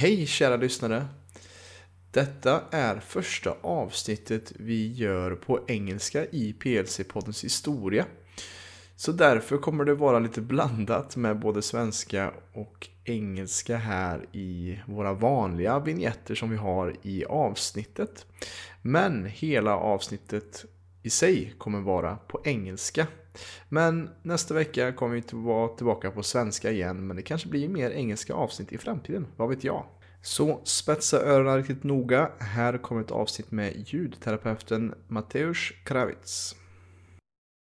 Hej kära lyssnare! Detta är första avsnittet vi gör på engelska i PLC-poddens historia. Så därför kommer det vara lite blandat med både svenska och engelska här i våra vanliga vignetter som vi har i avsnittet. Men hela avsnittet i sig kommer vara på engelska. Men nästa vecka kommer vi vara tillbaka på svenska igen, men det kanske blir mer engelska avsnitt i framtiden, vad vet jag? Så spetsa öronen riktigt noga. Här kommer ett avsnitt med ljudterapeuten Mateusz Kravitz.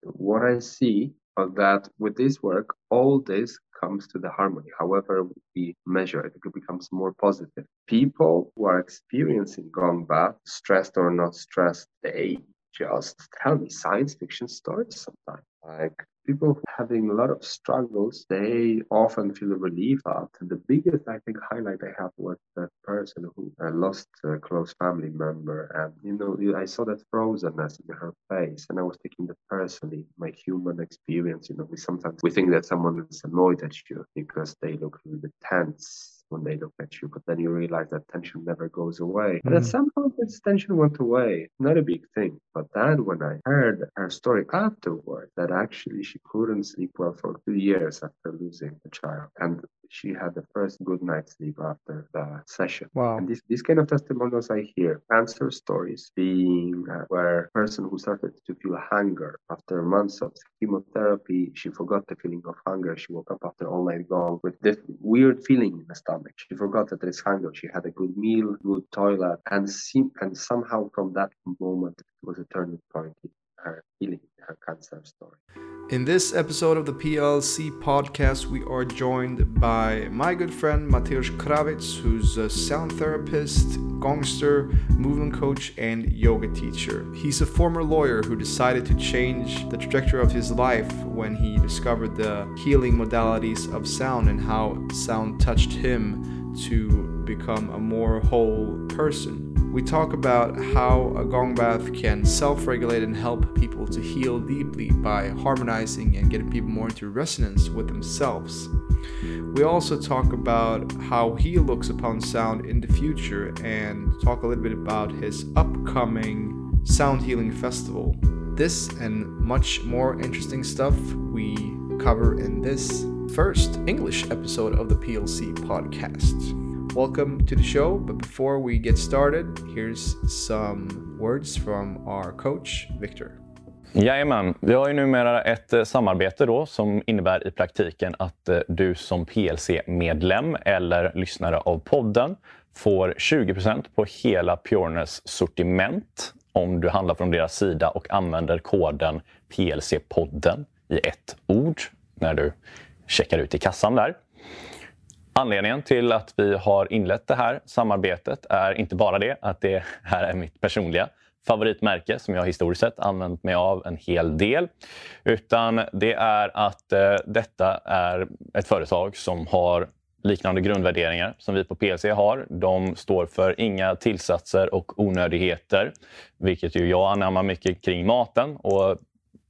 What I see is that with this work, all this comes to the harmony. However we measure it, it becomes more positive. People who are experiencing gone stressed or not stressed, they just tell me science fiction stories sometimes. Like people having a lot of struggles, they often feel relief. And the biggest, I think, highlight I have was that person who uh, lost a close family member. And, you know, I saw that frozenness in her face. And I was taking that personally, my human experience. You know, we sometimes we think that someone is annoyed at you because they look a little bit tense when they look at you, but then you realize that tension never goes away. And at Mm. some point, this tension went away. Not a big thing. But then when I heard her story afterward, that actually she couldn't sleep well for two years after losing the child. And she had the first good night's sleep after the session. Wow. And this, these kind of testimonials I hear, cancer stories being uh, where a person who started to feel hunger after months of chemotherapy, she forgot the feeling of hunger. She woke up after all night long with this weird feeling in the stomach. She forgot that there is hunger. She had a good meal, good toilet, and seem, and somehow from that moment it was a turning point in her healing, her cancer story. In this episode of the PLC podcast, we are joined by my good friend Mateusz Kravitz, who's a sound therapist, gongster, movement coach, and yoga teacher. He's a former lawyer who decided to change the trajectory of his life when he discovered the healing modalities of sound and how sound touched him to become a more whole person. We talk about how a gong bath can self regulate and help people to heal deeply by harmonizing and getting people more into resonance with themselves. We also talk about how he looks upon sound in the future and talk a little bit about his upcoming Sound Healing Festival. This and much more interesting stuff we cover in this first English episode of the PLC podcast. Welcome to the show, but before we get started, here's some words from our coach, Victor. Jajamän, vi har ju numera ett eh, samarbete då som innebär i praktiken att eh, du som PLC-medlem eller lyssnare av podden får 20% på hela Pureness sortiment om du handlar från deras sida och använder koden PLC-podden i ett ord när du checkar ut i kassan där. Anledningen till att vi har inlett det här samarbetet är inte bara det att det här är mitt personliga favoritmärke som jag historiskt sett använt mig av en hel del. Utan det är att eh, detta är ett företag som har liknande grundvärderingar som vi på PLC har. De står för inga tillsatser och onödigheter, vilket ju jag anammar mycket kring maten. Och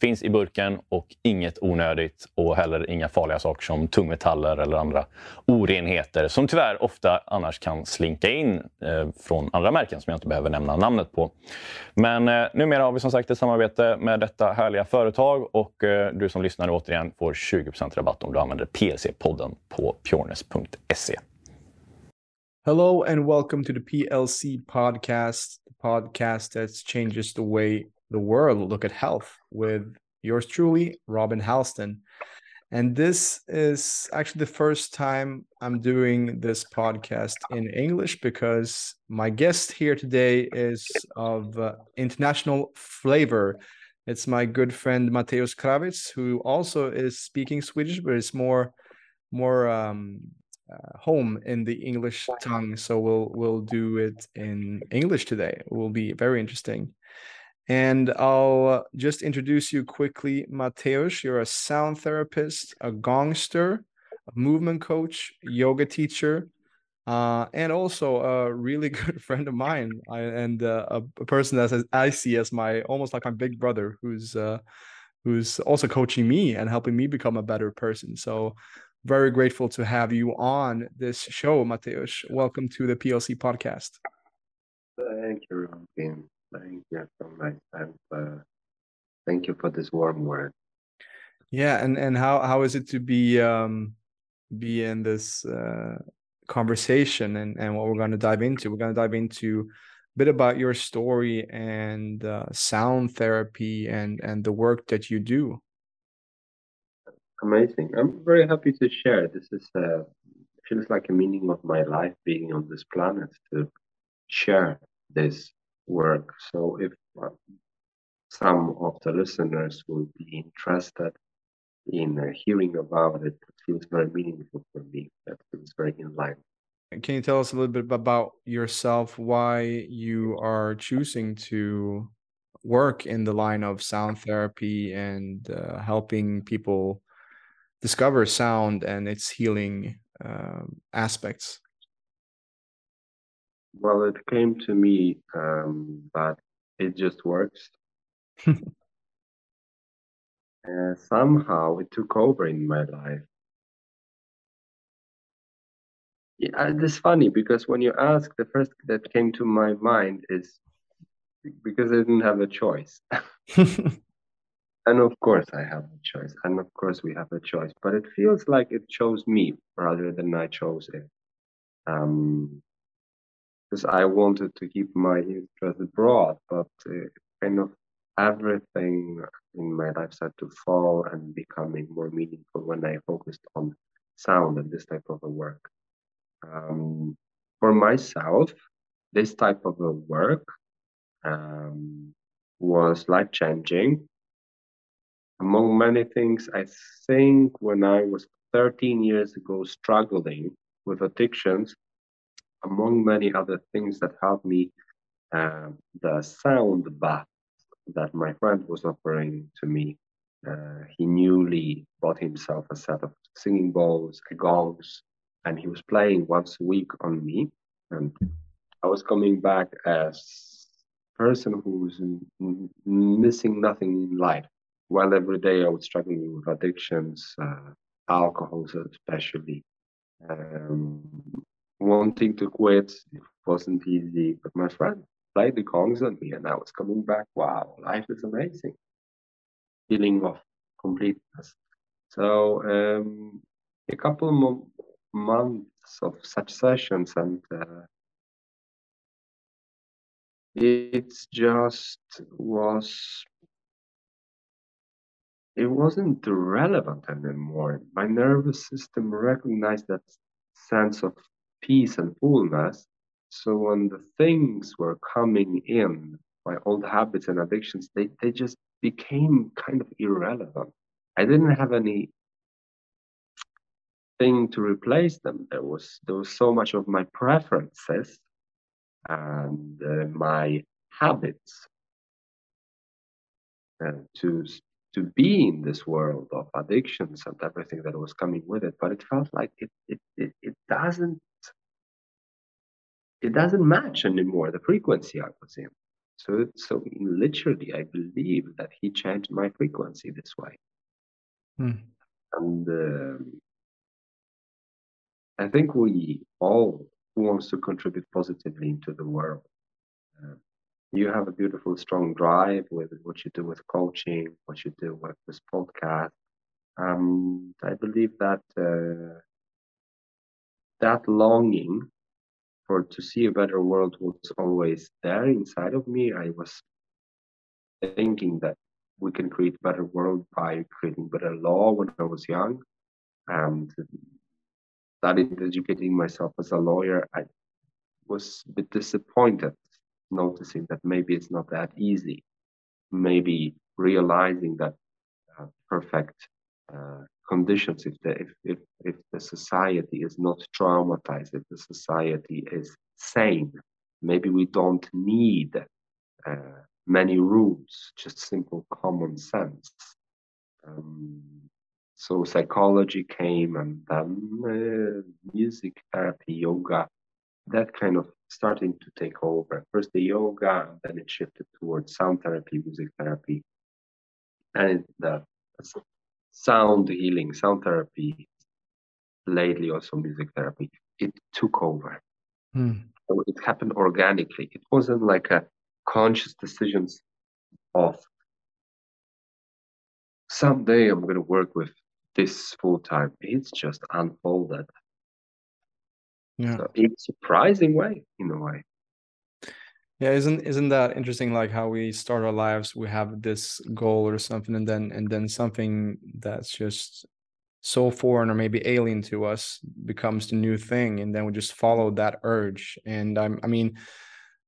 finns i burken och inget onödigt och heller inga farliga saker som tungmetaller eller andra orenheter som tyvärr ofta annars kan slinka in eh, från andra märken som jag inte behöver nämna namnet på. Men eh, numera har vi som sagt ett samarbete med detta härliga företag och eh, du som lyssnar återigen får 20% rabatt om du använder PLC-podden på pureness.se. Hello and welcome to the PLC podcast, the podcast that changes the way the world look at health with yours truly, Robin Halston. And this is actually the first time I'm doing this podcast in English because my guest here today is of uh, international flavor. It's my good friend Mateusz Kravitz, who also is speaking Swedish, but is more more um, uh, home in the English tongue. So we'll we'll do it in English today. It will be very interesting. And I'll just introduce you quickly, Mateusz. You're a sound therapist, a gongster, a movement coach, yoga teacher, uh, and also a really good friend of mine, I, and uh, a, a, person that I see as my almost like my big brother, who's uh, who's also coaching me and helping me become a better person. So very grateful to have you on this show, Mateusz. Welcome to the PLC podcast. Thank you, Robin. Thank you so much. Uh, thank you for this warm word. Yeah, and and how how is it to be um be in this uh conversation and and what we're going to dive into? We're going to dive into a bit about your story and uh, sound therapy and and the work that you do. Amazing. I'm very happy to share. This is uh, feels like a meaning of my life being on this planet to share this work. So if uh, some of the listeners will be interested in uh, hearing about it, it feels very meaningful for me. That feels very in line. Can you tell us a little bit about yourself? Why you are choosing to work in the line of sound therapy and uh, helping people discover sound and its healing um, aspects? Well, it came to me um, that it just works. uh, somehow it took over in my life. Yeah, it's funny because when you ask, the first that came to my mind is because I didn't have a choice. and of course, I have a choice. And of course, we have a choice. But it feels like it chose me rather than I chose it. Um, because I wanted to keep my interest broad, but uh, kind of everything in my life started to fall and becoming more meaningful when I focused on sound and this type of work. Um, for myself, this type of work um, was life changing. Among many things, I think when I was 13 years ago struggling with addictions, among many other things that helped me, uh, the sound bath that my friend was offering to me. Uh, he newly bought himself a set of singing bowls, gongs, and he was playing once a week on me. And I was coming back as a person who's missing nothing in life. While every day I was struggling with addictions, uh, alcohol especially, um, wanting to quit. It wasn't easy, but my friend played the gongs on me, and I was coming back. Wow, life is amazing. Feeling of completeness. So um, a couple of months of such sessions, and uh, it just was. It wasn't relevant anymore. My nervous system recognized that sense of peace and fullness. So when the things were coming in, my old habits and addictions, they, they just became kind of irrelevant. I didn't have any thing to replace them. There was there was so much of my preferences and uh, my habits uh, to to be in this world of addictions and everything that was coming with it. But it felt like it it it, it doesn't it doesn't match anymore the frequency I was in. So, so literally, I believe that he changed my frequency this way. Hmm. And um, I think we all wants to contribute positively into the world. Uh, you have a beautiful, strong drive with what you do with coaching, what you do with this podcast. Um, I believe that uh, that longing for to see a better world was always there inside of me. I was thinking that we can create a better world by creating better law when I was young, and started educating myself as a lawyer. I was a bit disappointed noticing that maybe it's not that easy. Maybe realizing that uh, perfect uh, conditions if the if, if if the society is not traumatized if the society is sane maybe we don't need uh, many rules, just simple common sense. Um, so psychology came and then uh, music therapy, yoga, that kind of starting to take over. First the yoga, and then it shifted towards sound therapy, music therapy, and the sound healing, sound therapy, lately also music therapy. It took over. Hmm. So it happened organically. It wasn't like a conscious decisions of someday I'm going to work with this full time. It's just unfolded. Yeah. So in a surprising way, in a way. Yeah, isn't isn't that interesting? Like how we start our lives, we have this goal or something, and then and then something that's just so foreign or maybe alien to us becomes the new thing, and then we just follow that urge. And I'm, I mean,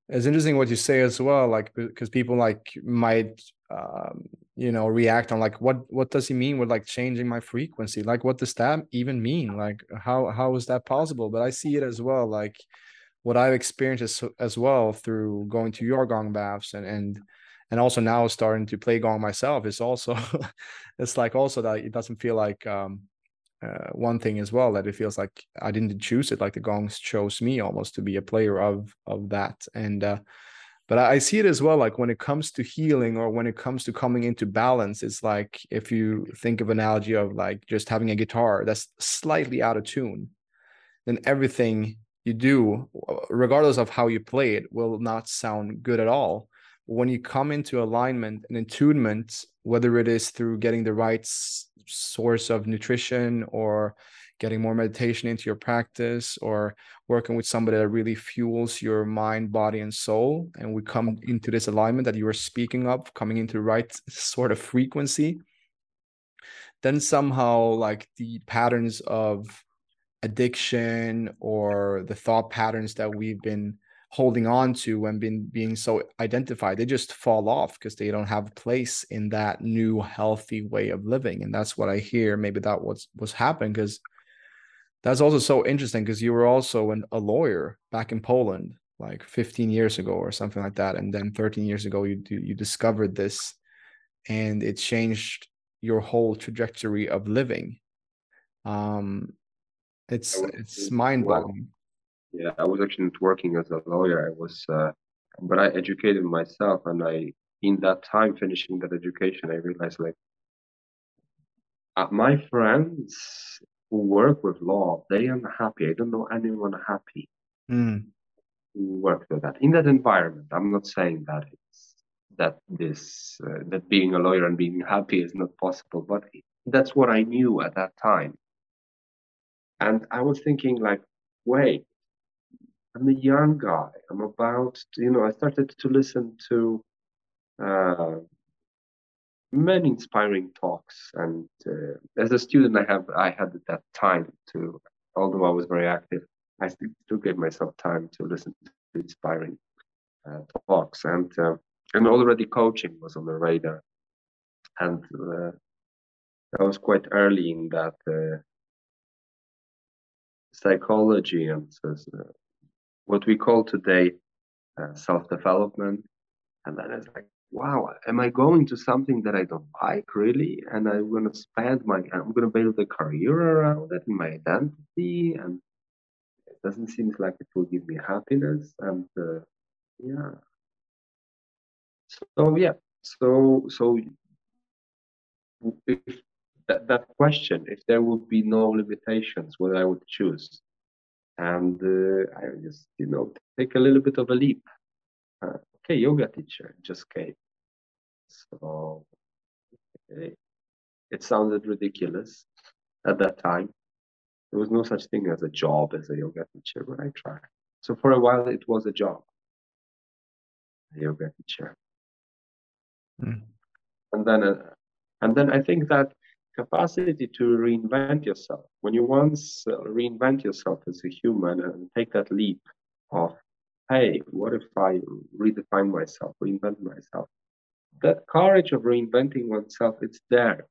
it's interesting what you say as well, like because people like might um, you know react on like what what does he mean with like changing my frequency like what does that even mean like how how is that possible but i see it as well like what i've experienced as, as well through going to your gong baths and and and also now starting to play gong myself is also it's like also that it doesn't feel like um uh, one thing as well that it feels like I didn't choose it like the gongs chose me almost to be a player of of that. And uh but i see it as well like when it comes to healing or when it comes to coming into balance it's like if you think of analogy of like just having a guitar that's slightly out of tune then everything you do regardless of how you play it will not sound good at all when you come into alignment and attunement whether it is through getting the right source of nutrition or getting more meditation into your practice or working with somebody that really fuels your mind, body, and soul. And we come into this alignment that you are speaking of, coming into the right sort of frequency. Then somehow, like the patterns of addiction or the thought patterns that we've been holding on to and been being so identified they just fall off because they don't have a place in that new healthy way of living. And that's what i hear. Maybe that was was happening because that's also so interesting because you were also an, a lawyer back in Poland like 15 years ago or something like that. And then 13 years ago you you discovered this and it changed your whole trajectory of living. Um it's it's mind-boggling yeah i was actually not working as a lawyer i was uh, but i educated myself and i in that time finishing that education i realized like uh, my friends who work with law, they are happy. I don't know anyone happy mm. who works with that in that environment. I'm not saying that it's that this uh, that being a lawyer and being happy is not possible, but that's what I knew at that time. And I was thinking, like, wait, I'm a young guy. I'm about, to, you know, I started to listen to uh, many inspiring talks. And uh, as a student i have i had that time to although i was very active i still, still gave myself time to listen to inspiring uh, talks. And uh, and already coaching was on the radar. And uh, i was quite early in that uh, psychology and uh, what we call today self-development and then it's like wow, am I going to something that I don't like really? And I'm going to spend my, I'm going to build a career around it and my identity. And it doesn't seem like it will give me happiness. And uh, yeah. So, yeah. So, so if that, that question, if there would be no limitations, what I would choose. And uh, I just, you know, take a little bit of a leap. Uh, okay, yoga teacher just came. So okay. it sounded ridiculous at that time. There was no such thing as a job as a yoga teacher, but I tried. So for a while, it was a job, a yoga teacher. Mm. And then, uh, and then I think that capacity to reinvent yourself. When you once uh, reinvent yourself as a human and take that leap of hey, what if I redefine myself, reinvent myself? That courage of reinventing oneself, it's there.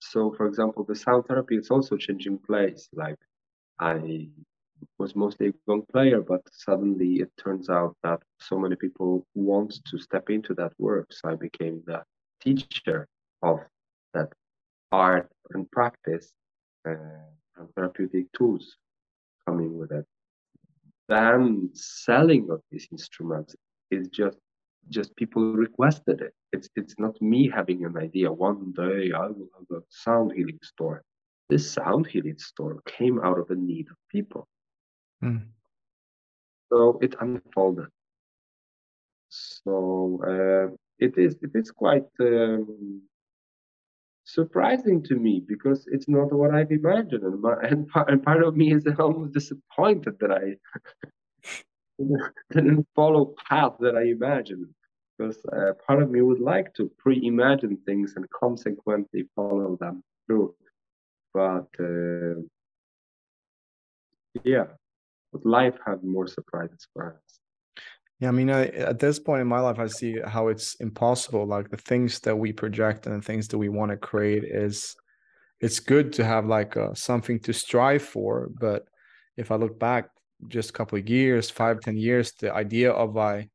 So, for example, the sound therapy is also changing place. Like I was mostly a gong player, but suddenly it turns out that so many people want to step into that work. So I became the teacher of that art and practice uh, and therapeutic tools coming with it. Then selling of these instruments is just just people requested it. It's it's not me having an idea. One day I will have a sound healing store. This sound healing store came out of a need of people. Mm. So it unfolded. So uh, it is it is quite um, surprising to me because it's not what I've imagined, and, my, and, part, and part of me is almost disappointed that I didn't follow path that I imagined. Because uh, part of me would like to pre-imagine things and consequently follow them through, but uh, yeah, but life had more surprises for us. Yeah, I mean, I, at this point in my life, I see how it's impossible. Like the things that we project and the things that we want to create is, it's good to have like uh, something to strive for. But if I look back just a couple of years, five, ten years, the idea of I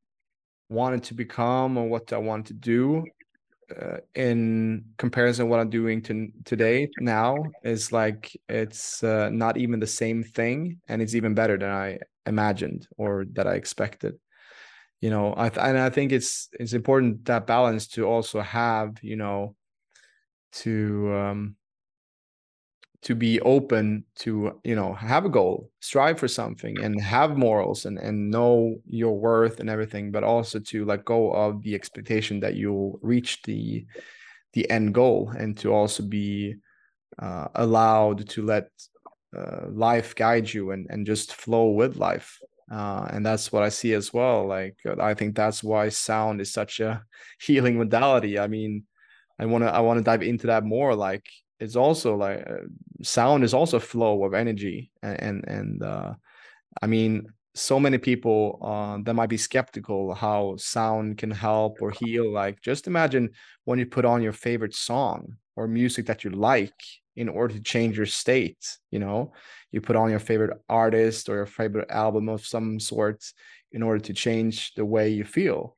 wanted to become or what I wanted to do uh, in comparison to what I'm doing to today now is like it's uh, not even the same thing, and it's even better than I imagined or that I expected. You know, I th- and I think it's it's important that balance to also have, you know, to um, to be open to you know have a goal strive for something and have morals and and know your worth and everything but also to let go of the expectation that you'll reach the the end goal and to also be uh, allowed to let uh, life guide you and and just flow with life uh, and that's what i see as well like i think that's why sound is such a healing modality. I mean i want to i want to dive into that more like it's also like uh, sound is also flow of energy and and, and uh, i mean so many people uh, that might be skeptical how sound can help or heal like just imagine when you put on your favorite song or music that you like in order to change your state you know? You put on your favorite artist or your favorite album of some sort in order to change the way you feel.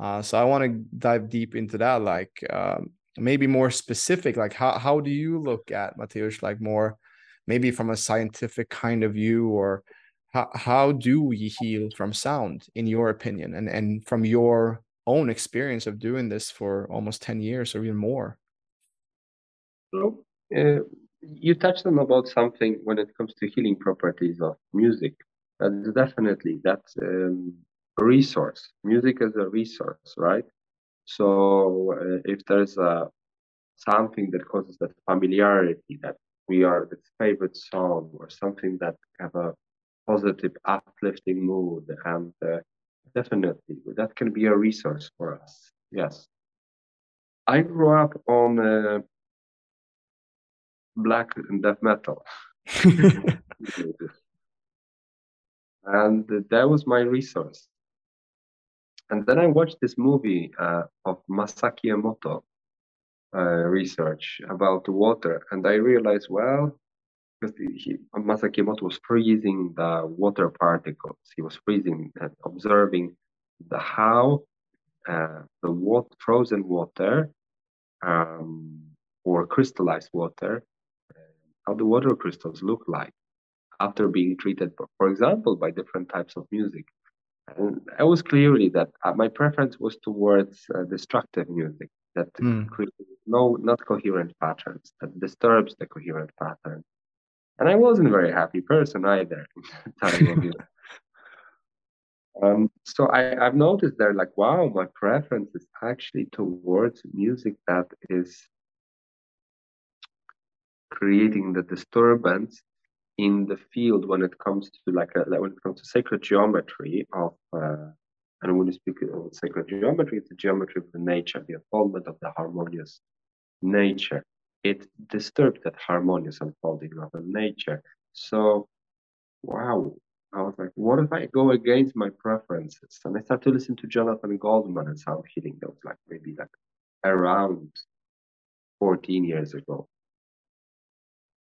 Uh, so i want to dive deep into that like um, maybe more specific like how, how do you look at Mateusz like more maybe from a scientific kind of view or how, how do we heal from sound in your opinion and and from your own experience of doing this for almost 10 years or even more? So uh, you touched on about something when it comes to healing properties of music. That's definitely that's um, resource. Music is a resource right? So uh, if there's a something that causes that familiarity that we are the favorite song or something that have a positive uplifting mood and uh, definitely that can be a resource for us yes. I grew up on uh, black and death metal. And that was my resource. And then I watched this movie uh, of Masaki Emoto uh, research about the water, and I realized, well, because he, Masaki Emoto was freezing the water particles. He was freezing and observing the how uh, the water, frozen water um, or crystallized water, how the water crystals look like after being treated, for example, by different types of music. And I was clearly that uh, my preference was towards uh, destructive music that mm. creates no not coherent patterns that disturbs the coherent pattern. And I wasn't a very happy person either. um, so I, I've noticed there, like, wow, my preference is actually towards music that is creating the disturbance in the field when it comes to like, a, like when it comes to sacred geometry of uh, and when you speak of sacred geometry, it's the geometry of the nature, the unfoldment of the harmonious nature. It disturbs that harmonious unfolding of the nature. So, wow, I was like, what if I go against my preferences? And I started to listen to Jonathan Goldman and sound healing. That was like maybe like around 14 years ago,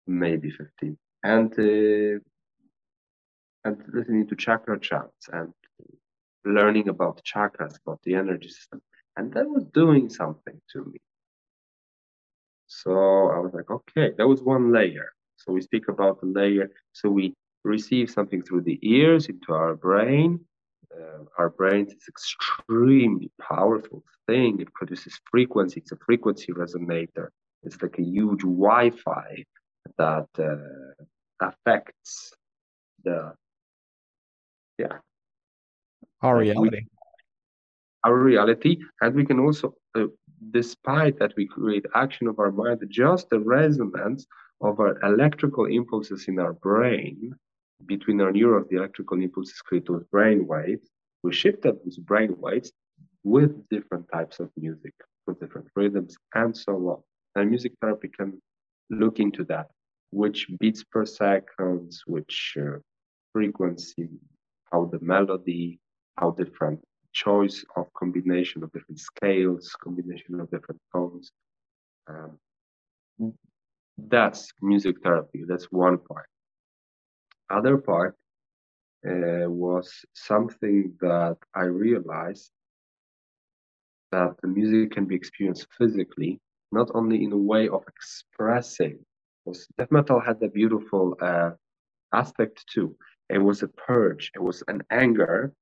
maybe 15. And uh, and listening to chakra chants and learning about chakras, about the energy system. And that was doing something to me. So I was like, okay, that was one layer. So we speak about the layer. So we receive something through the ears into our brain. Uh, our brain is an extremely powerful thing. It produces frequency. It's a frequency resonator. It's like a huge Wi-Fi that uh, affects the yeah our reality. We, our reality, and we can also, uh, despite that, we create action of our mind. Just the resonance of our electrical impulses in our brain between our neurons, the electrical impulses create those brain waves. We shift those brain waves with different types of music, with different rhythms, and so on. And music therapy can look into that, which beats per second, which uh, frequency, how the melody, how different choice of combination of different scales, combination of different tones. Um, that's music therapy. That's one part. Other part uh, was something that I realized that the music can be experienced physically, not only in a way of expressing. Because death metal had a beautiful uh, aspect too. It was a purge. It was an anger.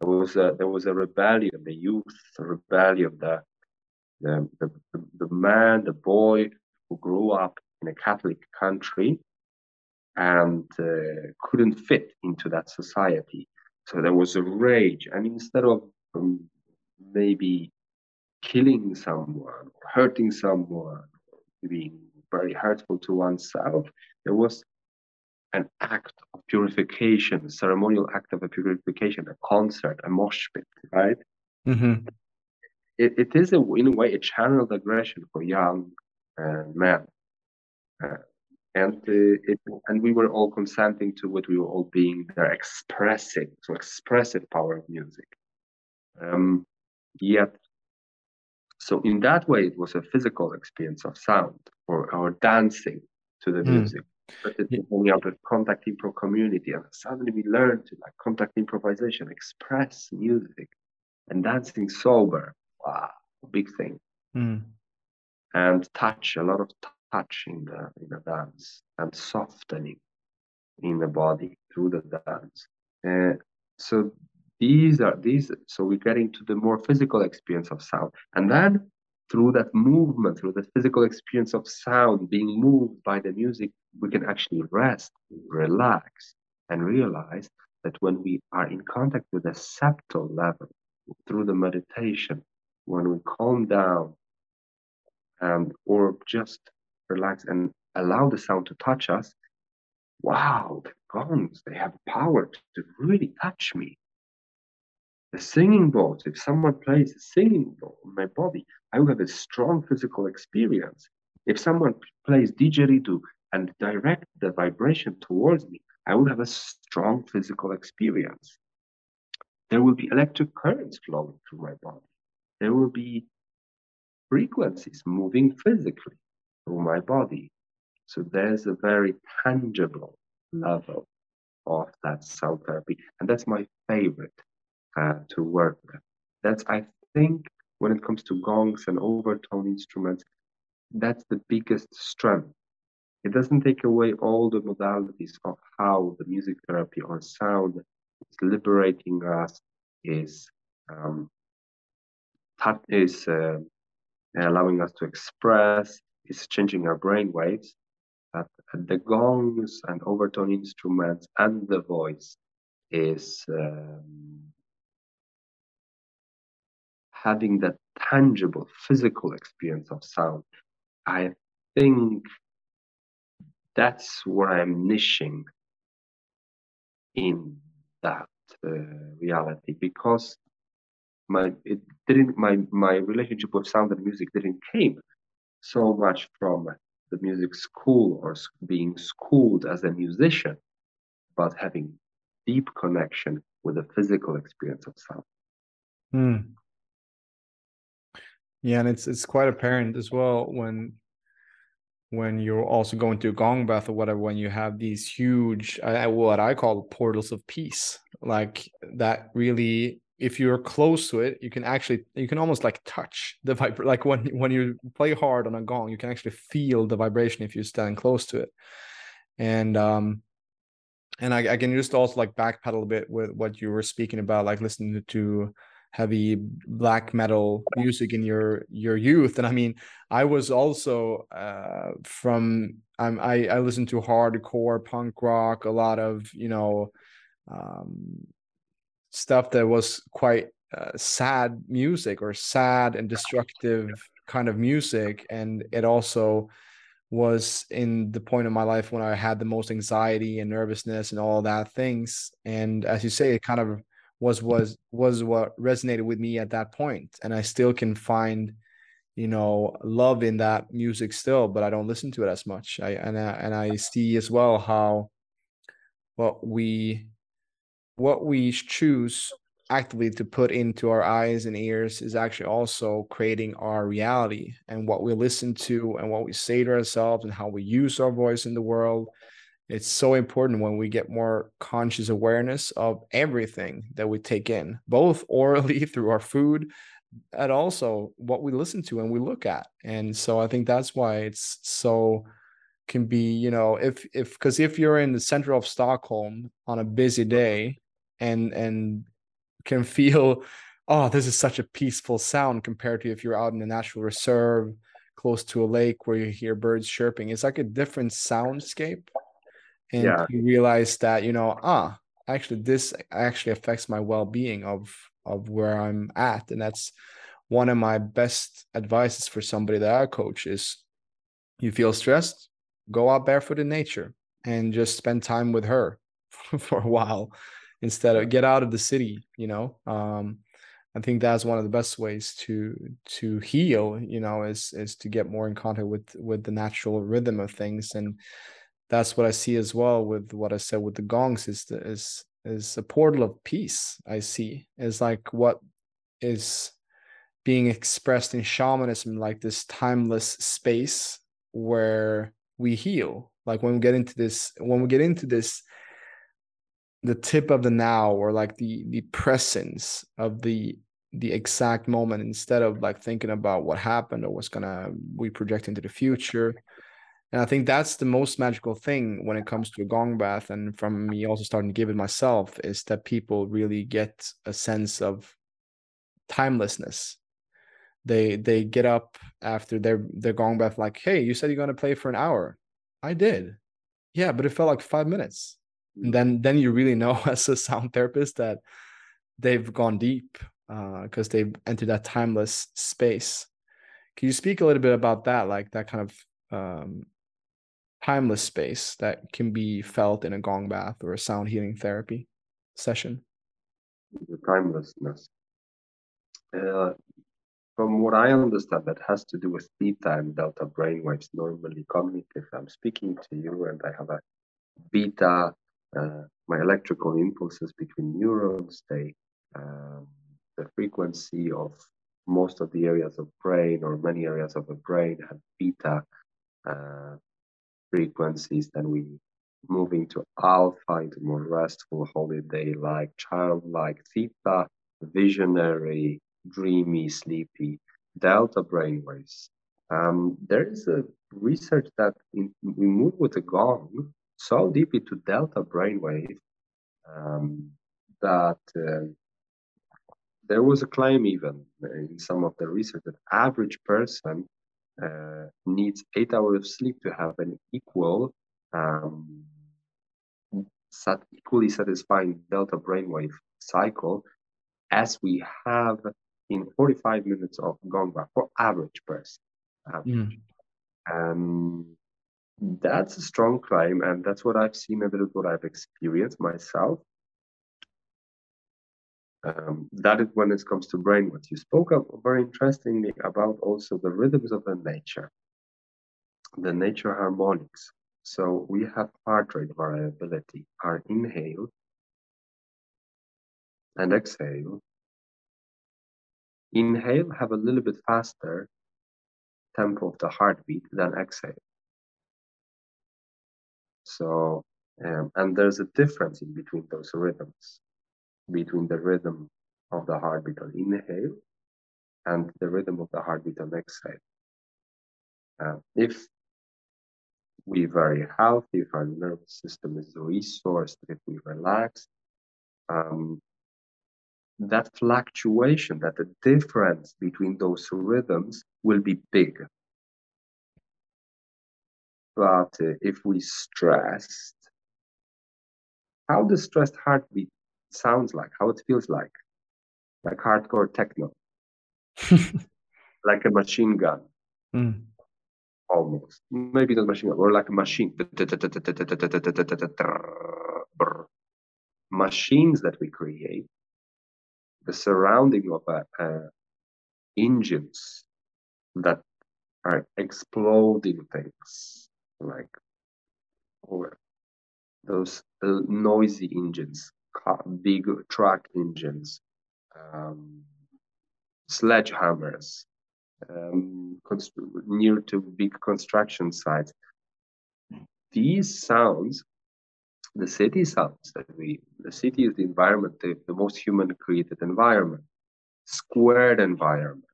It was a, there was a rebellion, the youth rebellion, the the, the the man, the boy who grew up in a Catholic country and uh, couldn't fit into that society. So there was a rage, and instead of um, maybe killing someone, or hurting someone, or being very hurtful to oneself, there was an act of purification, a ceremonial act of a purification, a concert, a mosh pit, right? Mm-hmm. It, it is, a, in a way, a channeled aggression for young uh, men. Uh, and uh, it, and we were all consenting to what we were all being there, expressing, so expressive power of music. Um, yet, so in that way, it was a physical experience of sound or our dancing to the mm. music but it's yeah. hanging out with contact improv community and suddenly we learned to like contact improvisation express music and dancing sober wow big thing mm. and touch a lot of touch in the in the dance and softening in the body through the dance uh, so these are these so we're getting to the more physical experience of sound and then through that movement, through the physical experience of sound, being moved by the music, we can actually rest, relax, and realize that when we are in contact with the septal level through the meditation, when we calm down and or just relax and allow the sound to touch us, wow, the gongs, they have power to really touch me. The singing bowls, if someone plays a singing bowl on my body, I will have a strong physical experience. If someone plays didgeridoo and direct the vibration towards me, I will have a strong physical experience. There will be electric currents flowing through my body. There will be frequencies moving physically through my body. So there's a very tangible level of that sound therapy. And that's my favorite uh, to work. That's, I think, when it comes to gongs and overtone instruments, that's the biggest strength. It doesn't take away all the modalities of how the music therapy or sound is liberating us, is um, is uh, allowing us to express, is changing our brain waves. But the gongs and overtone instruments and the voice is um, having that tangible physical experience of sound, I think that's where I'm niching in that uh, reality because my it didn't my my relationship with sound and music didn't came so much from the music school or being schooled as a musician, but having deep connection with the physical experience of sound. Hmm. Yeah, and it's it's quite apparent as well when when you're also going to a gong bath or whatever when you have these huge what i call portals of peace like that really if you're close to it you can actually you can almost like touch the vibration like when when you play hard on a gong you can actually feel the vibration if you stand close to it. And um and I, I can just also like backpedal a bit with what you were speaking about like listening to heavy black metal music in your your youth. And i mean i was also uh from i'm i i listened to hardcore punk rock a lot of you know um stuff that was quite uh, sad music or sad and destructive kind of music. And it also was in the point of my life when i had the most anxiety and nervousness and all that things. And as you say it kind of was was was what resonated with me at that point. And i still can find you know love in that music still but i don't listen to it as much. I and i, and I see as well how what we what we choose actively to put into our eyes and ears is actually also creating our reality and what we listen to and what we say to ourselves and how we use our voice in the world it's so important when we get more conscious awareness of everything that we take in both orally through our food and also what we listen to and we look at. And so i think that's why it's so can be you know if if because if you're in the center of stockholm on a busy day and and can feel oh this is such a peaceful sound compared to if you're out in a natural reserve close to a lake where you hear birds chirping it's like a different soundscape and yeah. you realize that you know ah actually this actually affects my well-being of of where i'm at. And that's one of my best advices for somebody that i coach is you feel stressed? Go out barefoot in nature and just spend time with her for a while instead of get out of the city you know? Um i think that's one of the best ways to to heal you know is is to get more in contact with with the natural rhythm of things and that's what I see as well with what I said with the gongs is the, is is a portal of peace. I see is like what is being expressed in shamanism, like this timeless space where we heal. Like when we get into this, when we get into this, the tip of the now, or like the the presence of the the exact moment instead of like thinking about what happened or what's gonna we project into the future and I think that's the most magical thing when it comes to a gong bath. And from me also starting to give it myself is that people really get a sense of timelessness. They they get up after their their gong bath like, hey, you said you're gonna play for an hour. I did. Yeah, but it felt like five minutes. And mm. then then you really know as a sound therapist that they've gone deep because uh, they've entered that timeless space. Can you speak a little bit about that, like that kind of um, timeless space that can be felt in a gong bath or a sound healing therapy session? The timelessness. Uh, from what I understand, that has to do with theta and delta brainwaves. Normally, cognitive. I'm speaking to you, and I have a beta. Uh, my electrical impulses between neurons. They um, the frequency of most of the areas of brain or many areas of the brain have beta uh, frequencies, then we move into alpha, into more restful, holiday-like, childlike, theta, visionary, dreamy, sleepy, delta brainwaves. Um, there is a research that in, we move with a gong so deep into delta brainwave um, that uh, there was a claim even in some of the research that average person uh, needs eight hours of sleep to have an equal, um, sat- equally satisfying delta brainwave cycle as we have in 45 minutes of gong bath for average person. Um, mm. um, that's a strong claim, and that's what I've seen and that is what I've experienced myself um, that is when it comes to brain. What you spoke of very interestingly about also the rhythms of the nature the nature harmonics. So we have heart rate variability our inhale and exhale. Inhale have a little bit faster tempo of the heartbeat than exhale. So, um, and there's a difference in between those rhythms, between the rhythm of the heartbeat on inhale and the rhythm of the heartbeat on exhale. Uh, if we're very healthy, if our nervous system is resourced, if we relax, um, that fluctuation, that the difference between those rhythms will be big. But uh, if we stressed, how the stressed heartbeat sounds like, how it feels like, like hardcore techno, like a machine gun, Mm. almost. Maybe not machine gun, or like a machine. Machines that we create, the surrounding of uh, uh, engines that are exploding things, like or those uh, noisy engines, big truck engines, um, sledgehammers, um, near to big construction sites. These sounds, the city sounds that we, the city is the environment, the, the most human created environment, squared environment.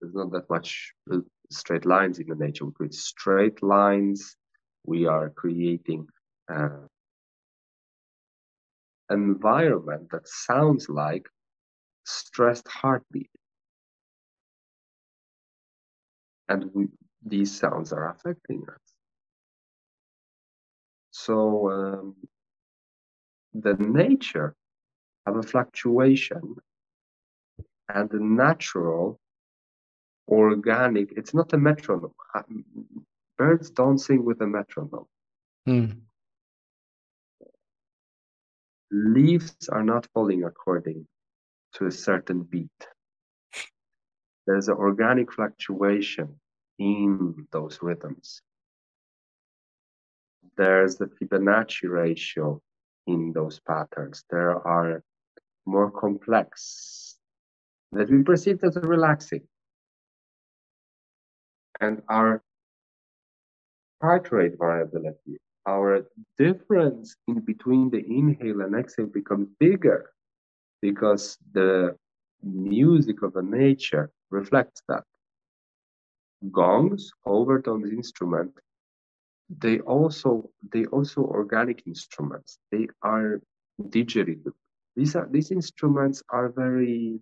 There's not that much uh, straight lines in the nature. We create straight lines. We are creating uh, environment that sounds like stressed heartbeat. And we, these sounds are affecting us. So um, the nature of a fluctuation and the natural organic, it's not a metronome. Birds don't sing with a metronome. Mm. Leaves are not falling according to a certain beat. There's an organic fluctuation in those rhythms. There's the Fibonacci ratio in those patterns. There are more complex that we perceive as relaxing. And our heart rate variability our difference in between the inhale and exhale becomes bigger because the music of the nature reflects that. Gongs, overtones instrument, they also they also organic instruments. They are didgeridoo. These are these instruments are very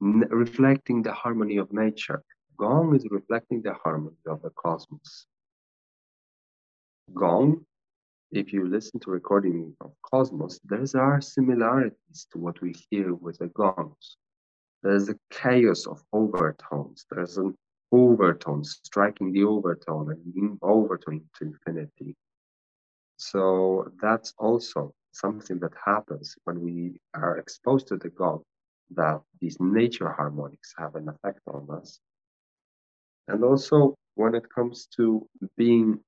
reflecting the harmony of nature. Gong is reflecting the harmony of the cosmos. Gong, if you listen to recording of cosmos, there are similarities to what we hear with the gongs. There's a chaos of overtones. There's an overtone striking the overtone and overtone to infinity. So that's also something that happens when we are exposed to the gong, that these nature harmonics have an effect on us. And also when it comes to being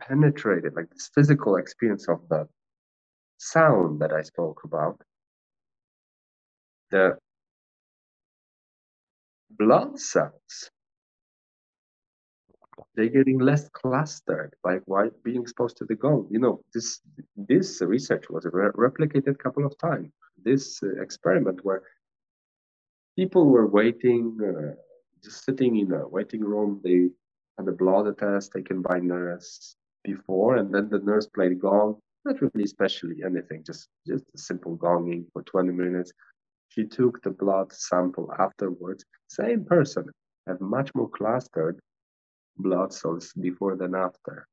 penetrated, like this physical experience of the sound that I spoke about, the blood cells, they're getting less clustered by why being exposed to the gong. You know, this this research was re- replicated a couple of times. This uh, experiment where people were waiting. Uh, just sitting in a waiting room. They had a blood test taken by nurse before, and then the nurse played gong. Not really especially anything, just just a simple gonging for 20 minutes. She took the blood sample afterwards. Same person had much more clustered blood cells before than after.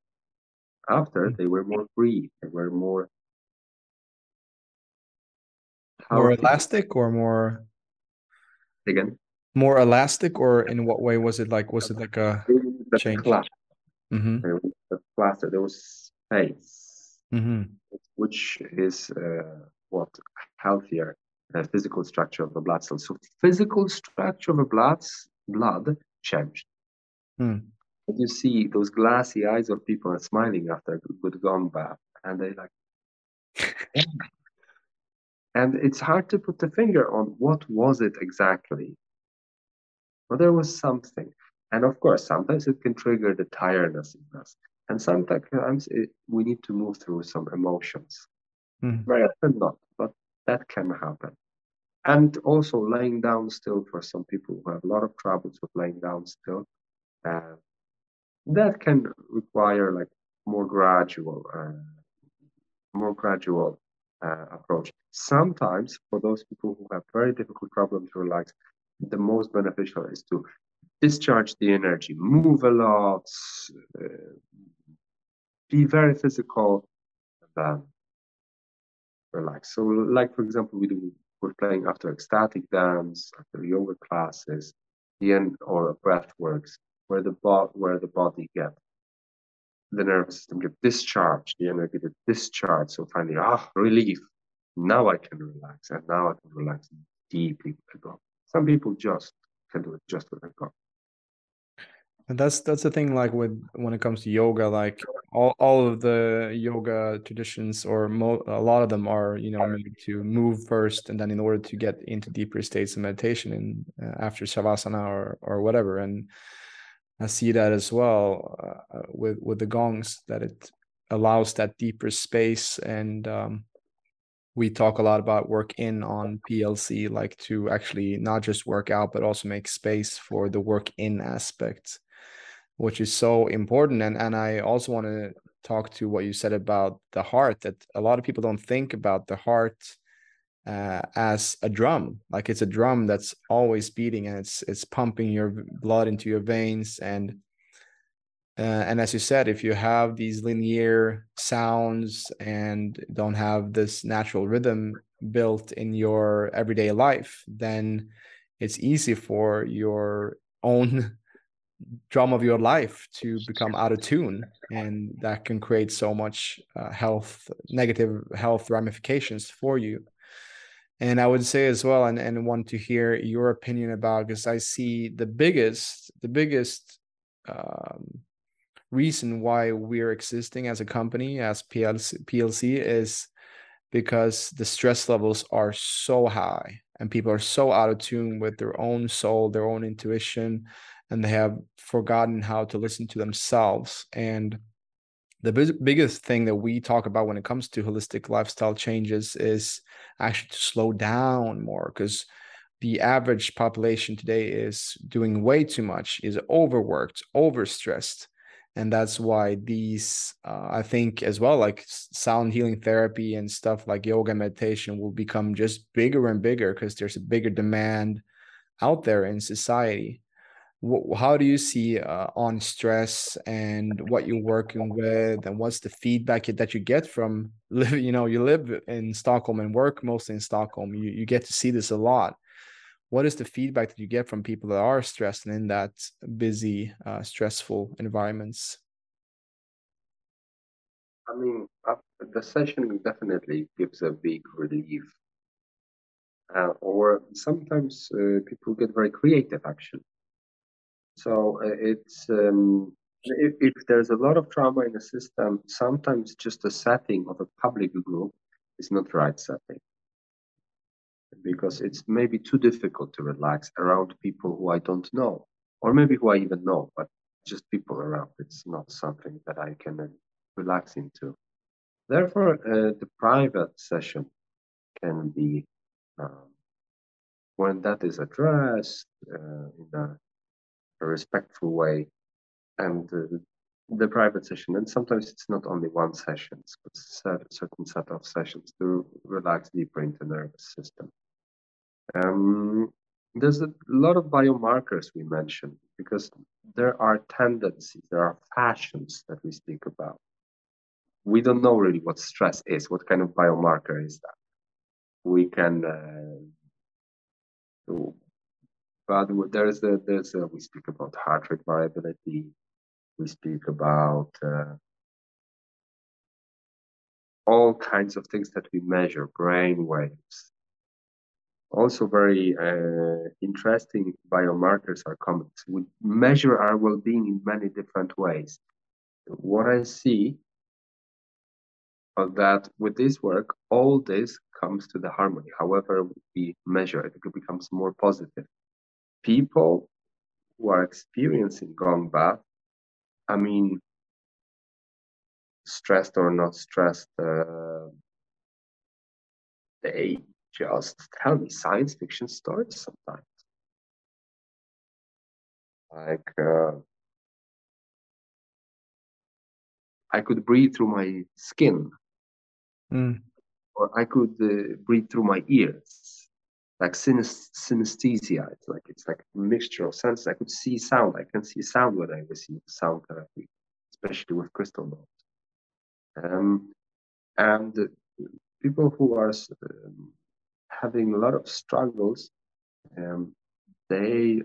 After hmm. they were more free, they were more More healthy. elastic or more again. More elastic or in what way was it like was it like a The Change. class, mm-hmm, there was the cluster, there was space. mm-hmm, which is uh, what healthier uh, physical structure of the blood cells. So physical structure of the blood blood changed. But you see those glassy eyes of people are smiling after a good, bath, and they like. and it's hard to put the finger on what was it exactly, but there was something. And of course, sometimes it can trigger the tiredness in us. And sometimes it, we need to move through some emotions. Mm. Very often not, but that can happen. And also laying down still for some people who have a lot of troubles with laying down still. Uh, that can require like more gradual, uh, more gradual uh, approach. Sometimes for those people who have very difficult problems to relax, the most beneficial is to discharge the energy, move a lot, uh, be very physical, and then relax. So, like for example, we do we're playing after ecstatic dance, after yoga classes, the end or breath works, where the bo- where the body gets the nervous system get discharged, the energy get discharged. So finally, ah, relief. Now I can relax, and now I can relax deeply Some people just can do it just with the go. And that's that's the thing. Like with when it comes to yoga, like all, all of the yoga traditions, or mo- a lot of them are you know to move first, and then in order to get into deeper states of meditation, and uh, after shavasana or or whatever, and I see that as well uh, with with the gongs that it allows that deeper space and um, we talk a lot about work in on PLC like to actually not just work out but also make space for the work in aspect which is so important. And and I also want to talk to what you said about the heart that a lot of people don't think about the heart uh, as a drum. Like it's a drum that's always beating and it's it's pumping your blood into your veins and uh, and as you said if you have these linear sounds and don't have this natural rhythm built in your everyday life then it's easy for your own drum of your life to become out of tune and that can create so much uh, health negative health ramifications for you. And i would say as well and, and want to hear your opinion about because i see the biggest the biggest um, reason why we're existing as a company as plc, PLC is because the stress levels are so high and people are so out of tune with their own soul their own intuition and they have forgotten how to listen to themselves. And the big, biggest thing that we talk about when it comes to holistic lifestyle changes is actually to slow down more because the average population today is doing way too much is overworked overstressed and that's why these uh, i think as well like sound healing therapy and stuff like yoga meditation will become just bigger and bigger because there's a bigger demand out there in society. How do you see uh, on stress and what you're working with and what's the feedback that you get from living you know you live in stockholm and work mostly in stockholm. You, you get to see this a lot what is the feedback that you get from people that are stressed and in that busy uh, stressful environments? I mean uh, the session definitely gives a big relief. Uh, or sometimes uh, people get very creative actually. So uh, it's um, if, if, there's a lot of trauma in the system, sometimes just the setting of a public group is not the right setting because it's maybe too difficult to relax around people who I don't know, or maybe who I even know, but just people around. It's not something that I can uh, relax into. Therefore, uh, the private session can be um, when that is addressed uh, in a a respectful way and uh, the private session and sometimes it's not only one session it's a certain set of sessions to relax deeper into nervous system um, there's a lot of biomarkers we mentioned because there are tendencies there are fashions that we speak about. We don't know really what stress is what kind of biomarker is that. We can uh, but there's a there's a we speak about heart rate variability. We speak about uh, all kinds of things that we measure brain waves also very uh, interesting biomarkers are coming. We measure our well-being in many different ways. What i see of that with this work all this comes to the harmony. However we measure it it becomes more positive. People who are experiencing gong bath, I mean, stressed or not stressed, uh, they just tell me science fiction stories sometimes. Like, uh, I could breathe through my skin, mm. or I could uh, breathe through my ears, like synesthesia. It's like it's like a mixture of senses. I could see sound. I can see sound when I receive sound therapy, especially with crystal balls. Um, and people who are um, having a lot of struggles, um, they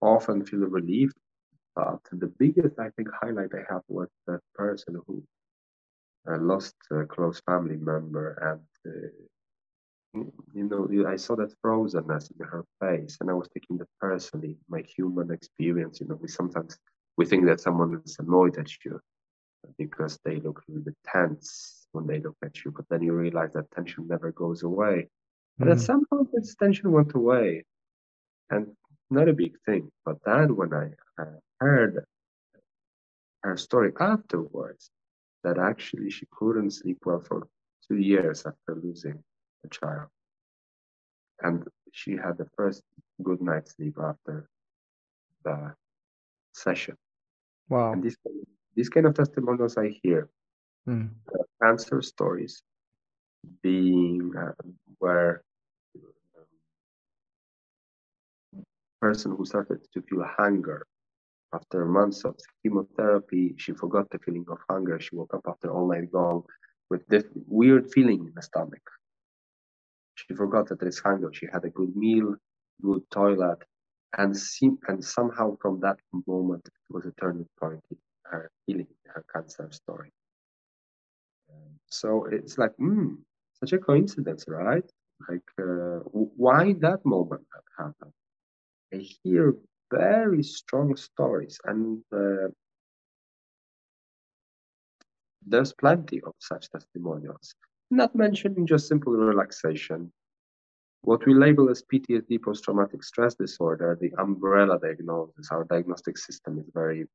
often feel relieved. But the biggest, I think, highlight I have was that person who uh, lost a close family member, and uh, you know, I saw that frozenness in her face, and I was taking that personally, my human experience. You know, we sometimes we think that someone is annoyed at you because they look a little bit tense when they look at you, but then you realize that tension never goes away. But mm. some point, this tension went away, and not a big thing. But then when I uh, heard her story afterwards, that actually she couldn't sleep well for two years after losing a child, and she had the first good night's sleep after the session. Wow! And this these kind of testimonials I hear, mm. cancer stories, being uh, where um, person who started to feel hunger after months of chemotherapy, she forgot the feeling of hunger. She woke up after all night long with this weird feeling in the stomach. She forgot that there is hunger. She had a good meal, good toilet, and seem, and somehow from that moment it was a turning point in her healing, her cancer story. Um, so it's like, mm, such a coincidence, right? Like, uh, why that moment that happened? I hear very strong stories, and uh, there's plenty of such testimonials. Not mentioning just simple relaxation. What we label as PTSD, post traumatic stress disorder, the umbrella diagnosis, our diagnostic system is very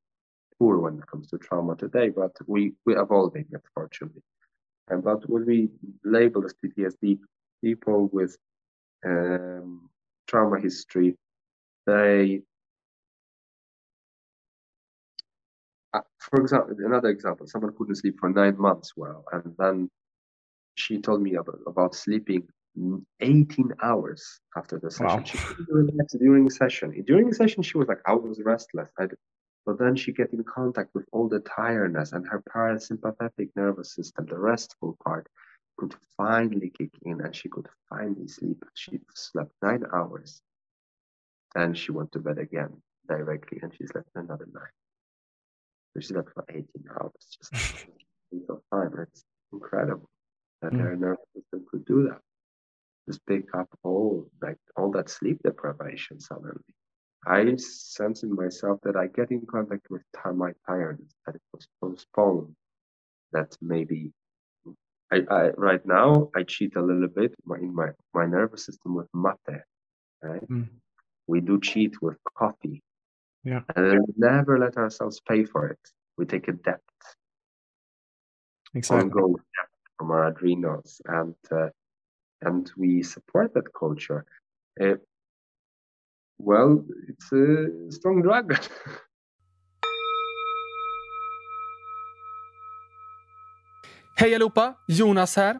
poor when it comes to trauma today, but we, we're evolving it, fortunately. And but when we label as PTSD, people with um, trauma history, they, uh, for example, another example, someone couldn't sleep for nine months well, and then she told me about, about sleeping 18 hours after the session. Wow. She couldn't relax during session. During session, she was like, I was restless. I, but then she get in contact with all the tiredness and her parasympathetic nervous system, the restful part, could finally kick in and she could finally sleep. She slept nine hours. Then she went to bed again directly and she slept another nine. So she slept for 18 hours just of time. It's incredible that mm. her nervous system could do that. Just pick up all like all that sleep deprivation suddenly. I sense in myself that I get in contact with time, my tiredness, that it was postponed, that maybe I, I right now I cheat a little bit in my, my nervous system with mate. Right? Mm. We do cheat with coffee. Yeah. And we never let ourselves pay for it. We take a debt. Exactly. Ongoing debt from our adrenals and uh, and we support that culture. Uh, well, it's a strong drug. Hej allihopa! Jonas här.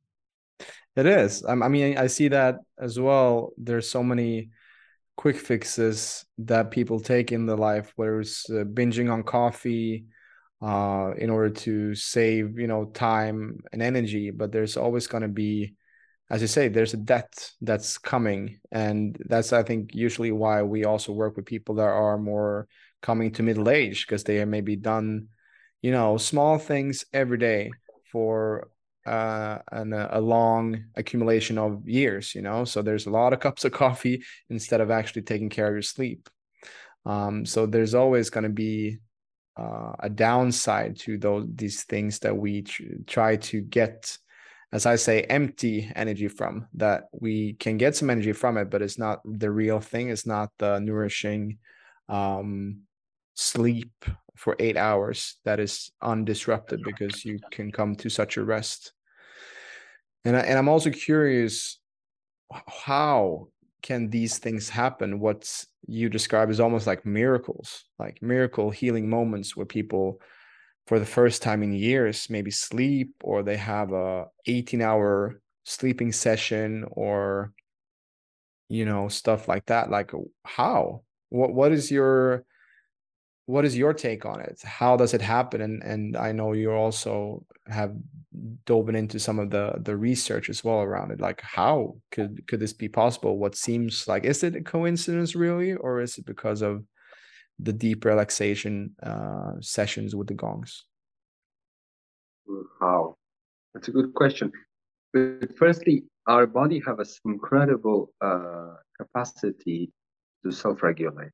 It is. I mean, I see that as well. There's so many quick fixes that people take in their life, whether it's uh, binging on coffee uh, in order to save, you know, time and energy. But there's always going to be as you say, there's a debt that's coming. And that's, I think, usually why we also work with people that are more coming to middle age because they have maybe done, you know, small things every day for uh, an, a long accumulation of years, you know. So there's a lot of cups of coffee instead of actually taking care of your sleep. Um, so there's always going to be uh, a downside to those these things that we tr- try to get as I say, empty energy from that we can get some energy from it, but it's not the real thing. It's not the nourishing um, sleep for eight hours that is undisrupted because you can come to such a rest. And, I, and I'm also curious how can these things happen? What you describe is almost like miracles, like miracle healing moments where people for the first time in years maybe sleep or they have a 18 hour sleeping session or you know stuff like that like how what what is your what is your take on it how does it happen and and i know you also have dove into some of the the research as well around it like how could could this be possible what seems like is it a coincidence really or is it because of the deep relaxation uh, sessions with the gongs? How? That's a good question. But firstly, our body has an incredible uh, capacity to self-regulate.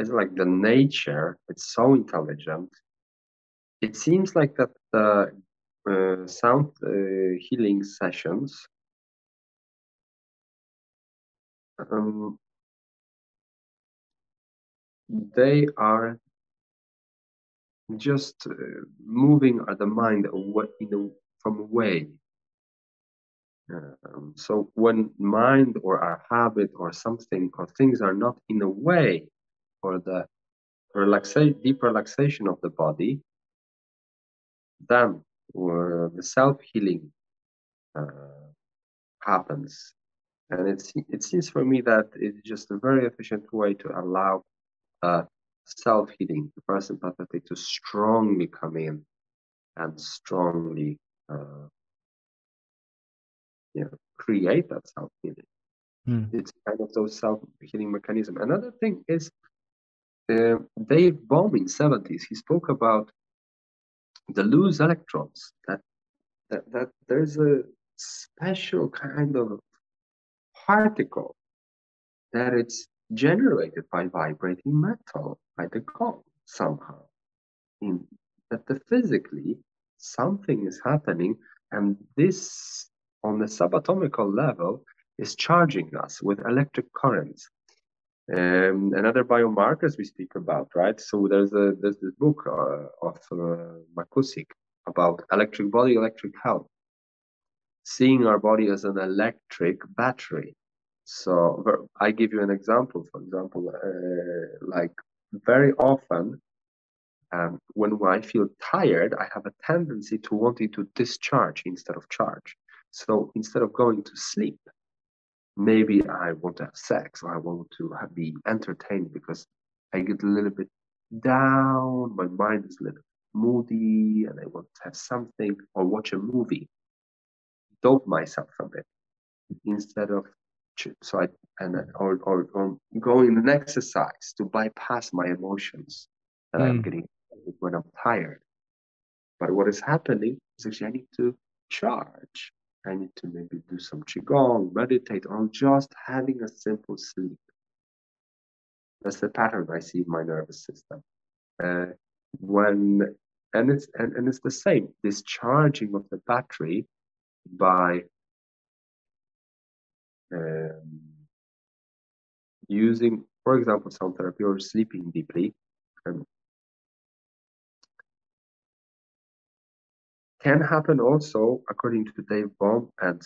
It's like the nature; it's so intelligent. It seems like that the uh, sound uh, healing sessions um, they are just uh, moving the mind away a, from away. Um, so when mind or our habit or something or things are not in a way for the relaxation, deep relaxation of the body, then uh, the self-healing uh, happens. And it's, it seems for me that it's just a very efficient way to allow uh, self-healing, the parasympathetic to strongly come in and strongly uh, you know, create that self-healing. Mm. It's kind of those self-healing mechanism. Another thing is uh, Dave Bohm in 70s, he spoke about the loose electrons, that, that, that there's a special kind of particle that it's generated by vibrating metal, by the gong somehow. In that the physically something is happening, and this on the subatomical level is charging us with electric currents. Um, another biomarkers we speak about, right? So there's a there's this book uh, of uh, McKusick about electric body, electric health, seeing our body as an electric battery. So I give you an example. For example, uh, like very often um, when I feel tired, I have a tendency to wanting to discharge instead of charge. So instead of going to sleep, maybe I want to have sex or I want to have, be entertained because I get a little bit down, my mind is a little moody, and I want to have something or watch a movie, dope myself a bit instead of so I and or, or or going an exercise to bypass my emotions that mm. I'm getting when I'm tired. But what is happening is actually I need to charge. I need to maybe do some qigong, meditate, or just having a simple sleep. That's the pattern I see in my nervous system. Uh, when and it's and, and it's the same discharging of the battery by um, using, for example, sound therapy or sleeping deeply um, can happen also according to Dave Bohm, and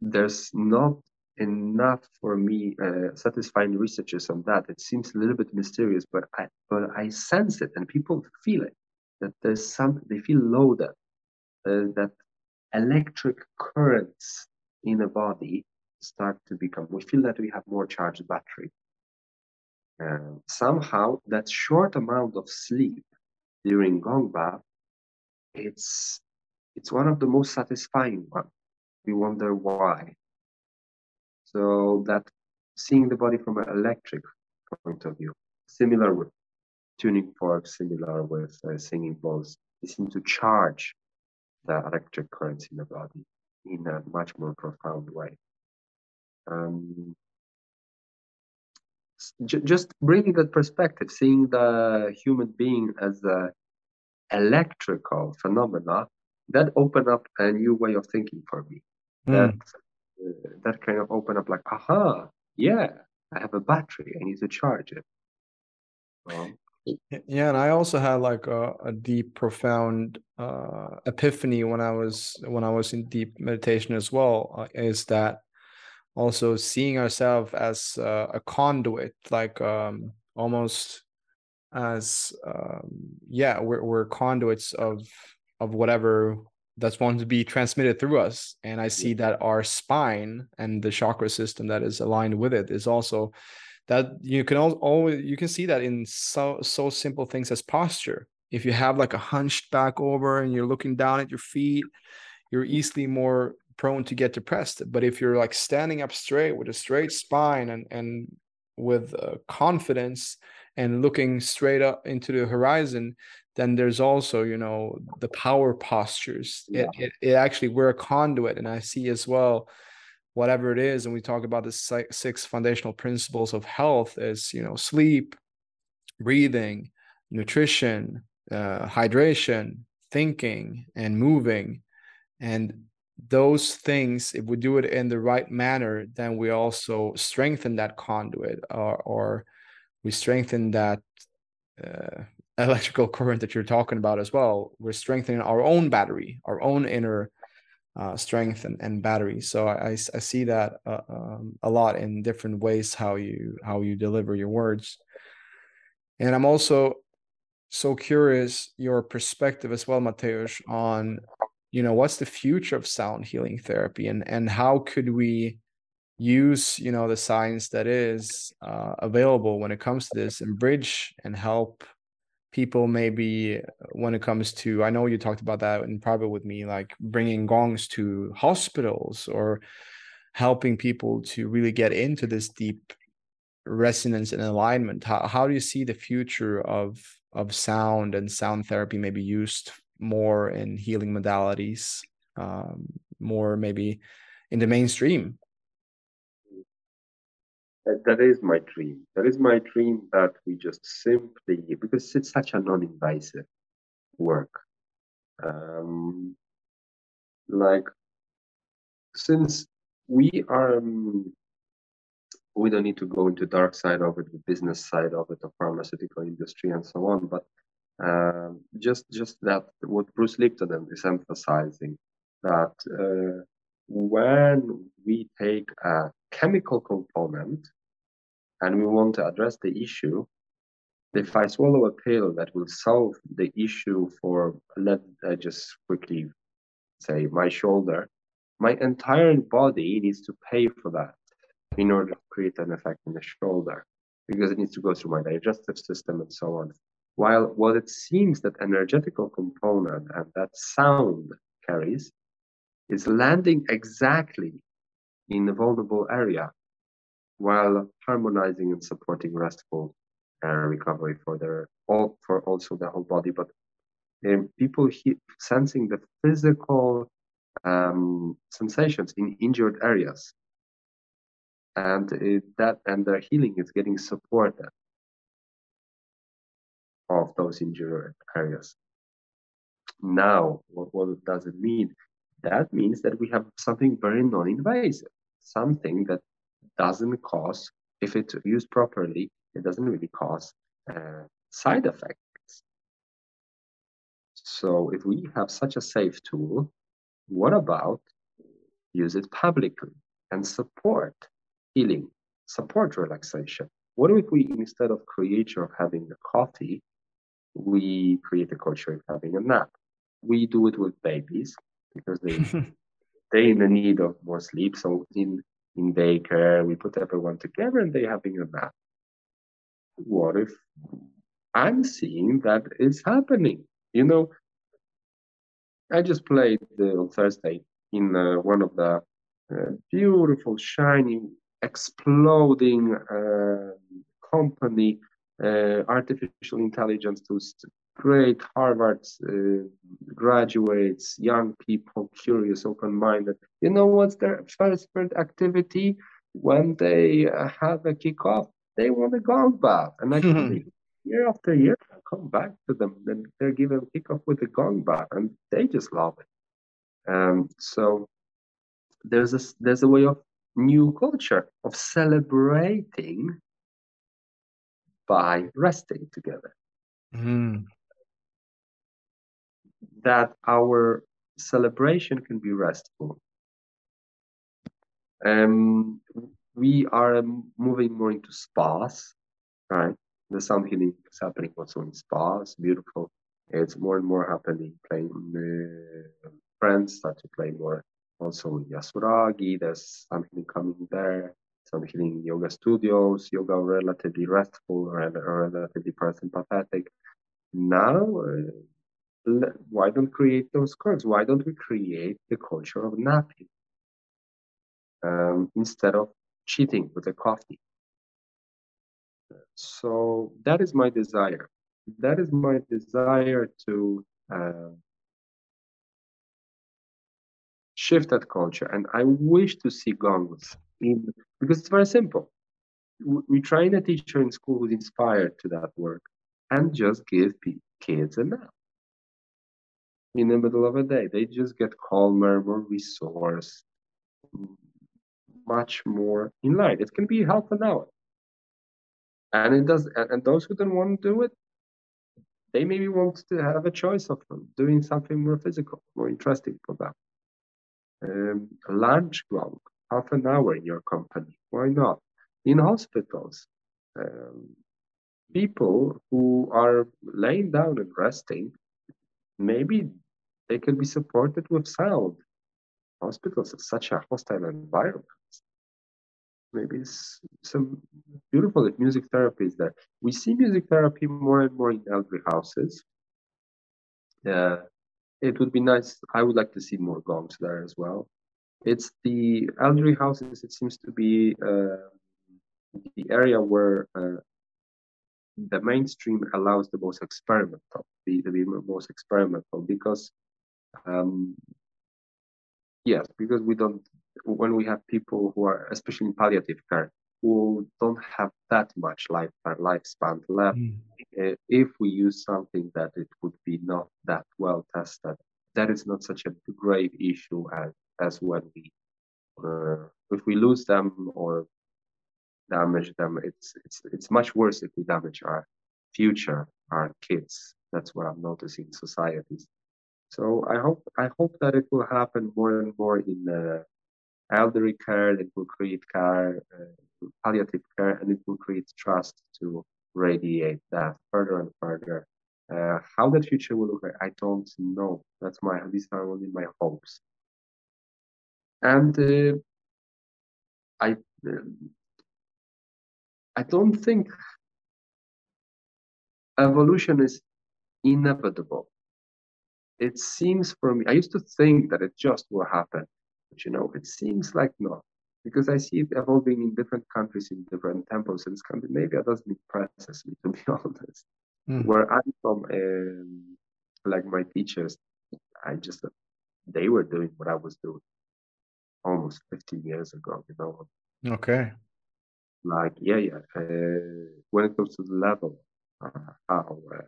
there's not enough for me uh, satisfying researches on that. It seems a little bit mysterious, but I but I sense it, and people feel it that there's some they feel loaded, uh, that electric currents in a body start to become, we feel that we have more charged battery. Uh, somehow, that short amount of sleep during gong bath, it's it's one of the most satisfying one we wonder why. So that seeing the body from an electric point of view, similar with tuning forks, similar with uh, singing bowls, they seem to charge the electric currents in the body in a much more profound way. Um, just bringing that perspective, seeing the human being as a electrical phenomena, that opened up a new way of thinking for me. Mm. That uh, that kind of opened up like, aha, yeah, I have a battery, I need to charge it. Um, yeah, and I also had like a, a deep, profound uh, epiphany when I was when I was in deep meditation as well. Uh, is that also seeing ourselves as uh, a conduit, like um, almost as um, yeah, we're we're conduits of of whatever that's wanting to be transmitted through us. And I see that our spine and the chakra system that is aligned with it is also that you can always you can see that in so so simple things as posture. If you have like a hunched back over and you're looking down at your feet, you're easily more prone to get depressed. But if you're like standing up straight with a straight spine and and with uh, confidence and looking straight up into the horizon, then there's also you know the power postures. Yeah. It, it, it actually we're a conduit, and I see as well whatever it is and we talk about the six foundational principles of health is you know sleep breathing nutrition uh, hydration thinking and moving and those things if we do it in the right manner then we also strengthen that conduit or, or we strengthen that uh, electrical current that you're talking about as well. We're strengthening our own battery our own inner uh, strength and, and battery. So I, I, see that uh, um, a lot in different ways how you how you deliver your words. And i'm also so curious your perspective as well mateusz on you know what's the future of sound healing therapy and and how could we use you know the science that is uh, available when it comes to this and bridge and help people maybe when it comes to i know you talked about that in private with me like bringing gongs to hospitals or helping people to really get into this deep resonance and alignment how, how do you see the future of of sound and sound therapy maybe used more in healing modalities, um, more maybe in the mainstream. That is my dream. That is my dream that we just simply, because it's such a non invasive work. Um, like, since we are, um, we don't need to go into dark side of it, the business side of it, the pharmaceutical industry and so on, but um, just just that what Bruce Lipton is emphasizing that uh, when we take a chemical component and we want to address the issue, if I swallow a pill that will solve the issue for let I just quickly say my shoulder, my entire body needs to pay for that in order to create an effect in the shoulder because it needs to go through my digestive system and so on. While what it seems that energetical component and that sound carries is landing exactly in the vulnerable area while harmonizing and supporting restful uh, recovery for their all for also the whole body but um, people he, sensing the physical um, sensations in injured areas and it, that and their healing is getting supported of those injured areas. Now, what, what does it mean? That means that we have something very non-invasive, something that doesn't cause, if it's used properly, it doesn't really cause uh, side effects. So if we have such a safe tool, what about use it publicly and support healing, support relaxation? What if we, instead of creature of having a coffee, we create a culture of having a nap. We do it with babies because they they in the need of more sleep. So in in daycare, we put everyone together and they're having a nap. What if I'm seeing that is happening? You know, I just played the, on Thursday in uh, one of the uh, beautiful, shiny, exploding uh, company, uh, artificial intelligence to great Harvard uh, graduates, young people, curious, open-minded. You know what's their first activity when they uh, have a kickoff? They want a gong bath, and actually, year after year, I come back to them, and they're given a kickoff with a gong bath, and they just love it. Um, so there's a there's a way of new culture of celebrating by resting together. Mm. That our celebration can be restful. Um, we are moving more into spas, right? The sound healing is happening also in spas, beautiful. It's more and more happening. Playing uh, friends start to play more also in Yasuragi. There's something coming there. Some healing yoga studios, yoga relatively restful or relatively parasympathetic. Now, uh, why don't create those cards? Why don't we create the culture of napping um, instead of cheating with a coffee? So that is my desire. That is my desire to uh, shift that culture. And I wish to see gongs in because it's very simple. We train a teacher in school who's inspired to that work and just give kids a nap in the middle of a day. They just get calmer, more resourced, much more in line. It can be half an hour. And it does and those who don't want to do it, they maybe want to have a choice of doing something more physical, more interesting for them. Um, lunch gong, half an hour in your company. Why not? In hospitals, um, people who are laying down and resting, maybe they can be supported with sound. Hospitals are such a hostile environment. Maybe it's some beautiful music therapy is there. We see music therapy more and more in elderly houses. Uh, it would be nice. I would like to see more gongs there as well. It's the elderly houses. It seems to be uh, the area where uh, the mainstream allows the most experimental, the, the most experimental, because um, yes, because we don't when we have people who are especially in palliative care who don't have that much lifetime lifespan left. Mm. If we use something that it would be not that well tested, that is not such a grave issue as as when we uh, if we lose them or damage them it's it's it's much worse if we damage our future our kids that's what i'm noticing in societies so i hope i hope that it will happen more and more in uh, elderly care it will create care uh, palliative care and it will create trust to radiate that further and further uh, how that future will look like, I don't know. That's my these are only my hopes. And uh, I um, I don't think evolution is inevitable. It seems for me, I used to think that it just will happen, but you know, it seems like not because I see it evolving in different countries in different tempos, and Scandinavia doesn't impress me to be honest. Mm. Where I'm from, um, like my teachers, I just they were doing what I was doing almost 15 years ago. You know. Okay. Like yeah, yeah. Uh, when it comes to the level, uh, how, uh,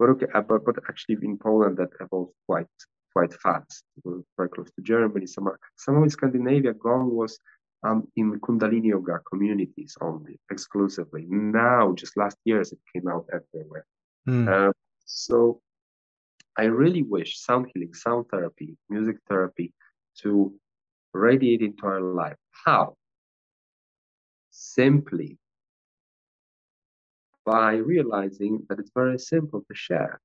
but okay, but but actually in Poland that evolved quite quite fast. We very close to Germany. Some some of Scandinavia gone was um, in Kundalini Yoga communities only, exclusively. Now, just last years, it came out everywhere. Mm. Uh, so I really wish sound healing, sound therapy, music therapy to radiate into our life. How? Simply by realizing that it's very simple to share.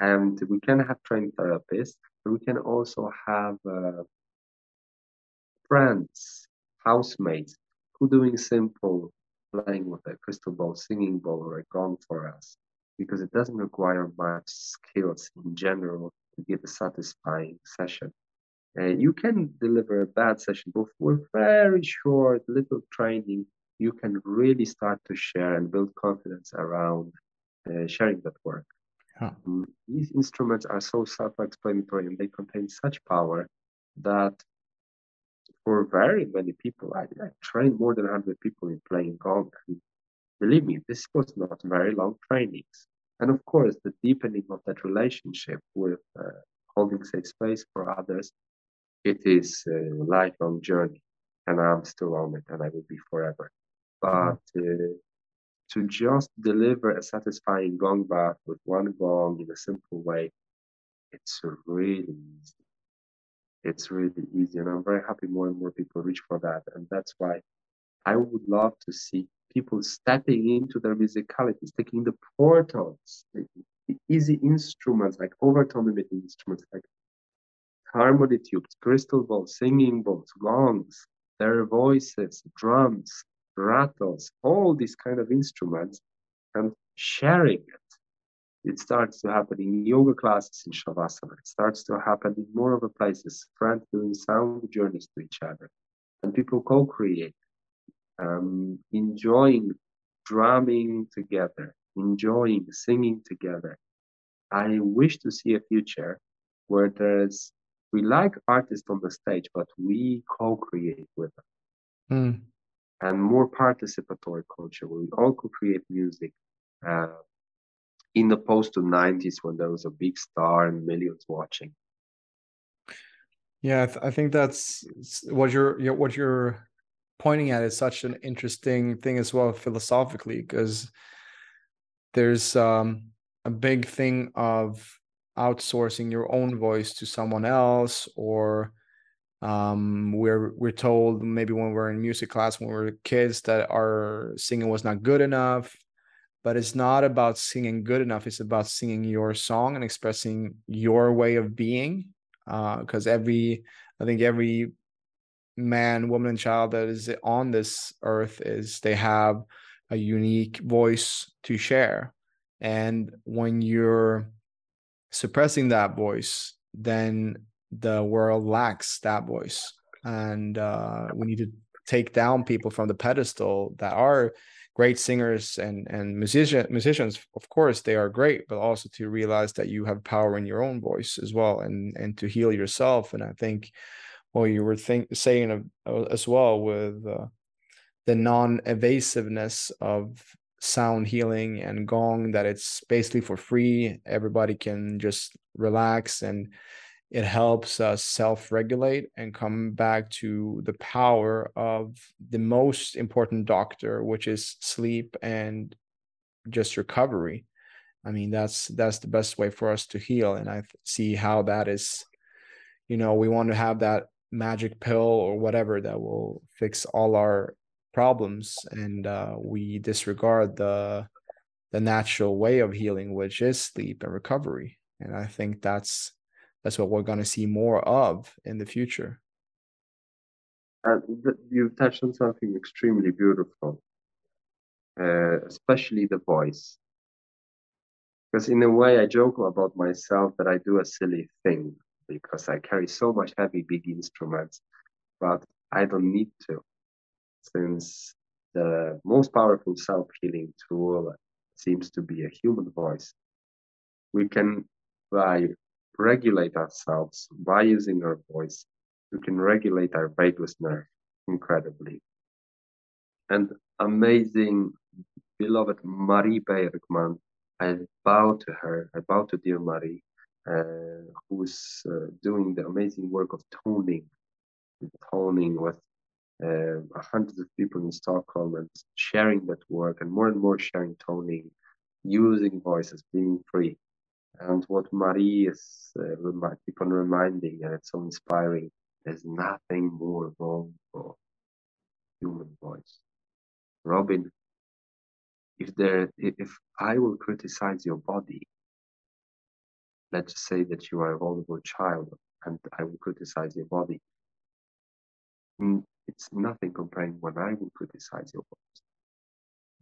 And we can have trained therapists, but we can also have uh, friends, housemates, who doing simple playing with a crystal ball, singing bowl, or a gong for us, because it doesn't require much skills in general to give a satisfying session. Uh, you can deliver a bad session, but with very short, little training, you can really start to share and build confidence around uh, sharing that work. Huh. Mm, these instruments are so self-explanatory and they contain such power that for very many people, I, I trained more than 100 people in playing gong. And believe me, this was not very long trainings. And of course, the deepening of that relationship with uh, holding safe space for others, it is a lifelong journey. And I'm still on it and I will be forever. But uh, to just deliver a satisfying gong bath with one gong in a simple way, it's really easy. It's really easy. And I'm very happy more and more people reach for that. And that's why I would love to see people stepping into their musicalities, taking the portals, the easy instruments like overtone emitting instruments like harmony tubes, crystal balls, singing bowls, gongs, their voices, drums, rattles, all these kind of instruments, and sharing it. It starts to happen in yoga classes in Shavasana. It starts to happen in more of a places, friends doing sound journeys to each other, and people co-create, um, enjoying drumming together, enjoying singing together. I wish to see a future where there's we like artists on the stage, but we co-create with them. Mm and more participatory culture where we all could create music uh, in the post to 90s when there was a big star and millions watching. Yeah I, th- I think that's what you're what you're pointing at is such an interesting thing as well philosophically because there's um, a big thing of outsourcing your own voice to someone else or um we're we're told maybe when we're in music class when we we're kids that our singing was not good enough. But it's not about singing good enough it's about singing your song and expressing your way of being. Because uh, every i think every man woman and child that is on this earth is they have a unique voice to share. And when you're suppressing that voice then the world lacks that voice. And uh, we need to take down people from the pedestal that are great singers and and musician musicians of course they are great but also to realize that you have power in your own voice as well and and to heal yourself. And i think what you were think, saying uh, as well with uh, the non-evasiveness of sound healing and gong that it's basically for free. Everybody can just relax and it helps us self-regulate and come back to the power of the most important doctor which is sleep and just recovery. I mean that's that's the best way for us to heal and i see how that is you know we want to have that magic pill or whatever that will fix all our problems and uh, we disregard the the natural way of healing which is sleep and recovery and i think that's that's what we're going to see more of in the future. And you've touched on something extremely beautiful, uh, especially the voice. Because in a way, I joke about myself that I do a silly thing because I carry so much heavy, big instruments, but I don't need to, since the most powerful self healing tool seems to be a human voice. We can, by regulate ourselves by using our voice. We can regulate our vagus nerve incredibly. And amazing, beloved Marie Bergman, I bow to her, I bow to dear Marie, uh, who's uh, doing the amazing work of toning, toning with uh, hundreds of people in Stockholm and sharing that work and more and more sharing toning, using voices, being free. And what Marie is uh, keep on reminding, and it's so inspiring, there's nothing more wrong for human voice. Robin, if there, if I will criticize your body, let's say that you are a vulnerable child, and I will criticize your body. It's nothing comparing when I will criticize your voice.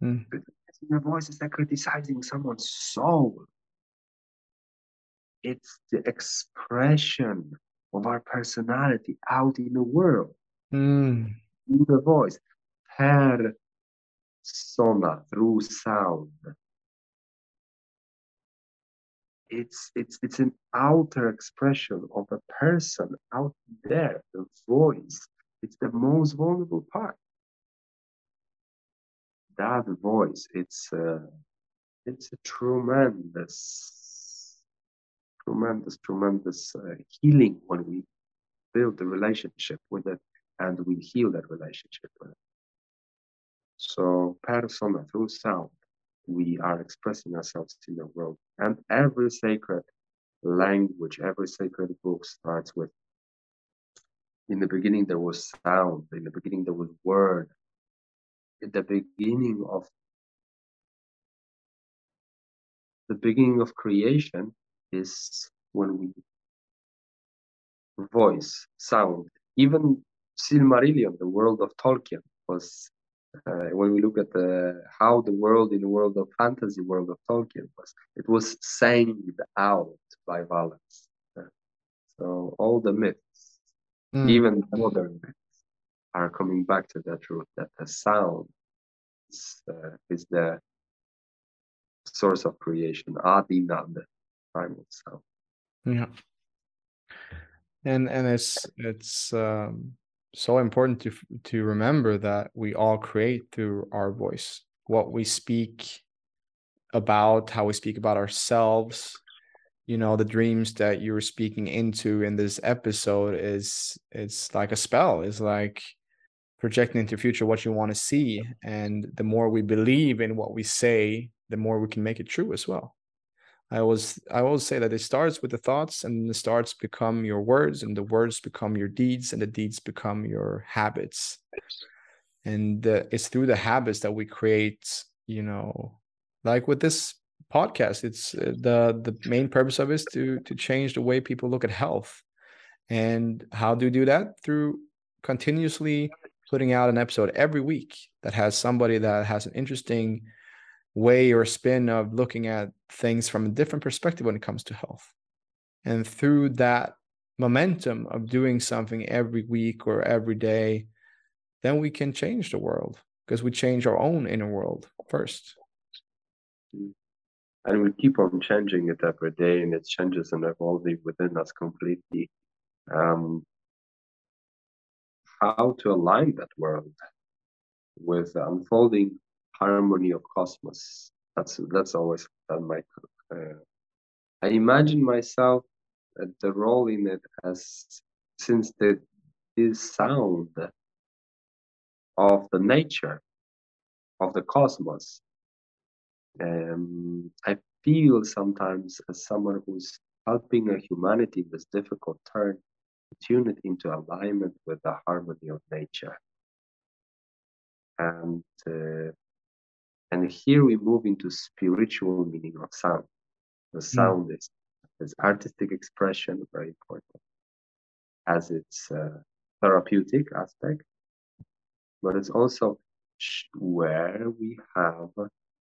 Mm. Criticizing your voice is like criticizing someone's soul it's the expression of our personality out in the world, Mm. in the voice. Persona through sound. It's it's it's an outer expression of a person out there, the voice. It's the most vulnerable part. That voice, it's uh, it's a tremendous, tremendous, tremendous uh, healing when we build the relationship with it and we heal that relationship with it. So, persona through sound, we are expressing ourselves in the world. And every sacred language, every sacred book starts with in the beginning there was sound, in the beginning there was word. In the beginning of the beginning of creation is when we voice, sound. Even Silmarillion, the world of Tolkien, was uh, when we look at the how the world in the world of fantasy world of Tolkien was, it was sang out by. Uh, so all the myths, Mm. even modern myths, are coming back to that truth that the sound is, uh, is the source of creation, Adinad, sound. Yeah. And and it's it's um, so important to to remember that we all create through our voice. What we speak about, how we speak about ourselves, you know, the dreams that you were speaking into in this episode is it's like a spell. It's like projecting into future what you want to see. And the more we believe in what we say, the more we can make it true as well. I always I always say that it starts with the thoughts, and the thoughts become your words, and the words become your deeds, and the deeds become your habits. And uh, it's through the habits that we create, you know, like with this podcast. It's uh, the the main purpose of it is to to change the way people look at health. And how do you do that? Through continuously putting out an episode every week that has somebody that has an interesting way or spin of looking at things from a different perspective when it comes to health. And through that momentum of doing something every week or every day, then we can change the world because we change our own inner world first. and we keep on changing it every day and it changes and evolving within us completely um, how to align that world with unfolding harmony of cosmos that's that's always been my uh, i imagine myself uh, the role in it as since the this sound of the nature of the cosmos um, I feel sometimes as someone who's helping a humanity in this difficult turn to tune it into alignment with the harmony of nature. And uh, and here we move into spiritual meaning of sound. The sound is is artistic expression, very important, as its uh, therapeutic aspect, but it's also where we have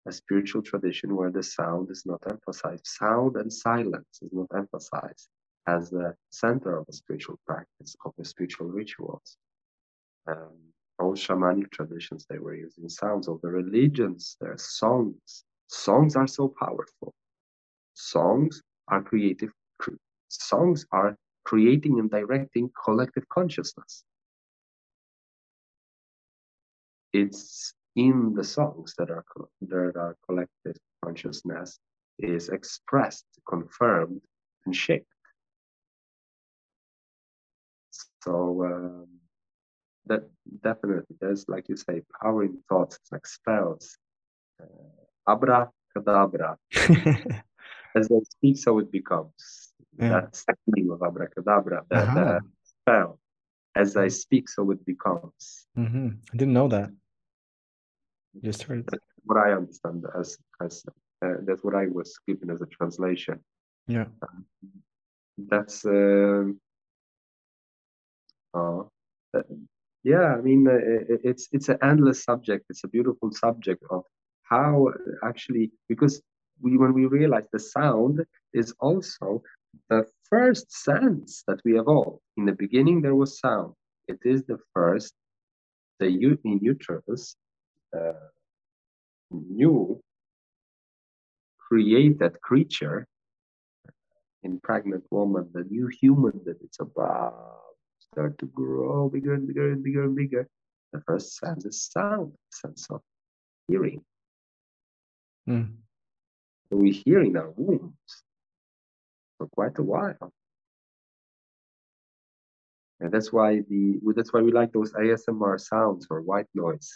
a spiritual tradition where the sound is not emphasized. Sound and silence is not emphasized as the center of a spiritual practice, of the spiritual rituals. Um, all shamanic traditions, they were using sounds. Of the religions, their songs. Songs are so powerful. Songs are creative. Songs are creating and directing collective consciousness. It's in the songs that are that our collective consciousness is expressed, confirmed, and shaped. So um, that definitely there's, like you say, power in thoughts, it's like spells. Uh, abracadabra. As I speak, so it becomes. Yeah. That's the meaning of abracadabra, the, Aha. the spell. As I speak, so it becomes. hmm I didn't know that. Just heard it. what I understand as as uh, that's what I was given as a translation. Yeah. That's um uh, uh, yeah. I mean, uh, it's it's an endless subject. It's a beautiful subject of how actually because we when we realize the sound is also the first sense that we evolved. In the beginning, there was sound. It is the first, the in uterus, uh, new created creature in pregnant woman, the new human that it's about start to grow bigger and bigger and bigger and bigger. The first sense is sound, sense of hearing. Mm. We hear in our wombs for quite a while. And that's why the that's why we like those ASMR sounds or white noise.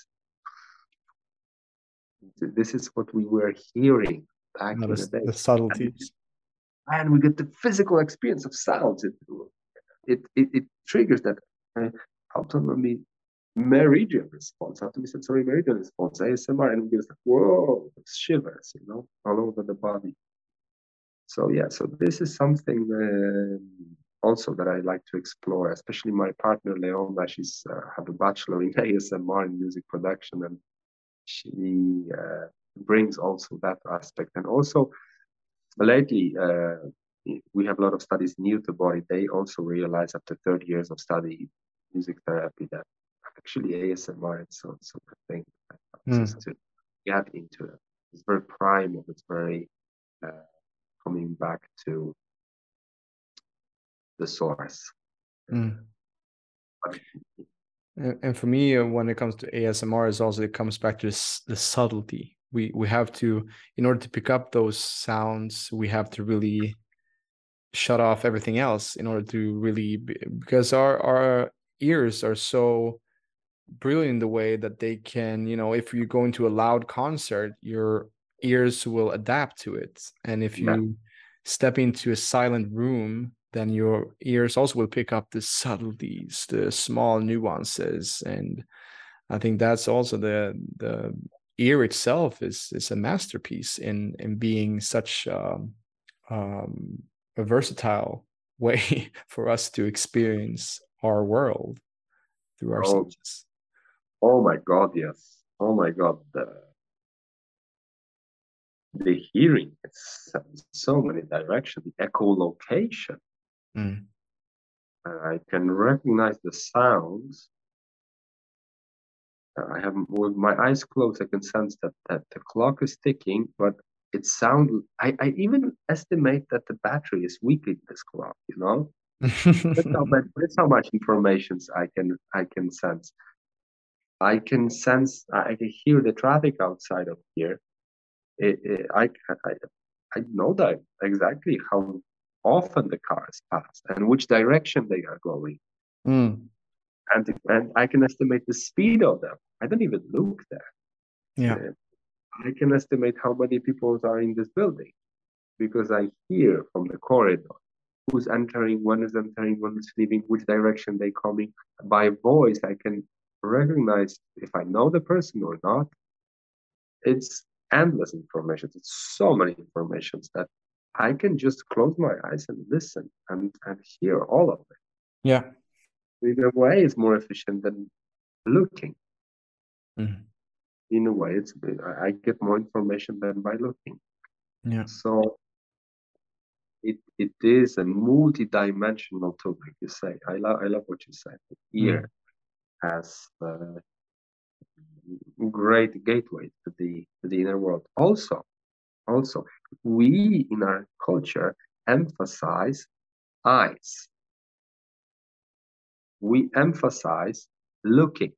This is what we were hearing back in the the, day. the subtleties. and we get the physical experience of sounds. It it it, triggers that uh, autonomy meridian response, autonomy sensory meridian response, ASMR, and we get like, whoa, shivers, you know, all over the body. So yeah, so this is something um also that I like to explore, especially my partner Leona. She's uh, have a bachelor in ASMR in music production, and she uh, brings also that aspect, and also lately uh, we have a lot of studies new to body they also realize after 30 years of study music therapy that actually asmr is so sort of thing Mm. just to get into it it's very primal it's very uh, coming back to the source Mm. And, and for me, uh, when it comes to ASMR, is also it comes back to this, the subtlety. We we have to, in order to pick up those sounds, we have to really shut off everything else in order to really be, because our our ears are so brilliant in the way that they can, you know, if you go into a loud concert, your ears will adapt to it, and if Yeah. you step into a silent room, then your ears also will pick up the subtleties, the small nuances, and I think that's also the the ear itself is is a masterpiece in in being such um, um, a versatile way for us to experience our world through our Oh. senses. oh my god yes oh my god the the hearing it's so many directions the echolocation Mm. I can recognize the sounds. I have with my eyes closed. I can sense that that the clock is ticking, but it sound. I, I even estimate that the battery is weak in this clock. You know, that's how much, that's how much information I can I can sense. I can sense. I can hear the traffic outside of here. It, it, I, I I know that exactly how often the cars pass and which direction they are going Mm. and and I can estimate the speed of them. I don't even look there. Yeah. Uh, I can estimate how many people are in this building because I hear from the corridor who's entering, when is entering, when is leaving, which direction they coming. By voice, I can recognize if I know the person or not. It's endless information. It's so many informations that I can just close my eyes and listen and, and hear all of it Yeah. a way it's more efficient than looking Mhm. In a way it's I- get more information than by looking. Yeah. so it it is a multi-dimensional tool like you say. I love i love what you said. The mm. ear has a great gateway to the to the inner world. Also also we in our culture emphasize eyes. We emphasize looking.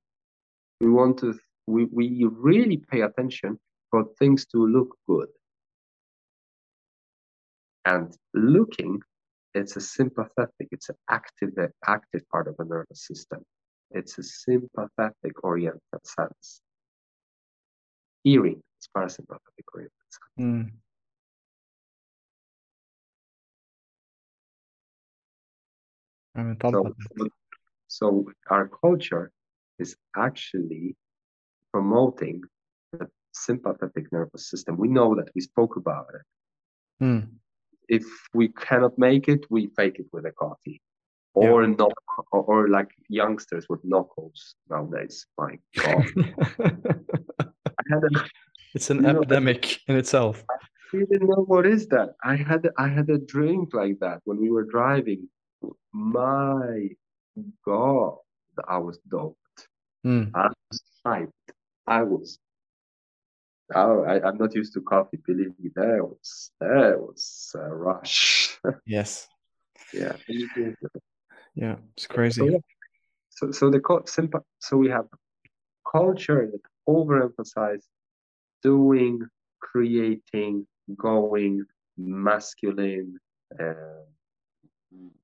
We want to, we, we really pay attention for things to look good. And looking, it's a sympathetic, it's an active, active part of the nervous system. It's a sympathetic oriented sense. Hearing is parasympathetic oriented sense. Mm. I haven't thought So, so our culture is actually promoting the sympathetic nervous system. We know that we spoke about it. Mm. If we cannot make it, we fake it with a coffee. Or not, or, or like youngsters with Noccos nowadays. My God, I had a, it's an You know, epidemic in itself. You didn't know what is that? I had I had a drink like that when we were driving. My God, I was doped. Mm. I was hyped. I was. Oh, I, I'm not used to coffee. Believe me, that was that was a rush. Yes. yeah. Yeah. It's crazy. So, yeah. so so the simple. So we have culture that overemphasize doing, creating, going, masculine. Uh,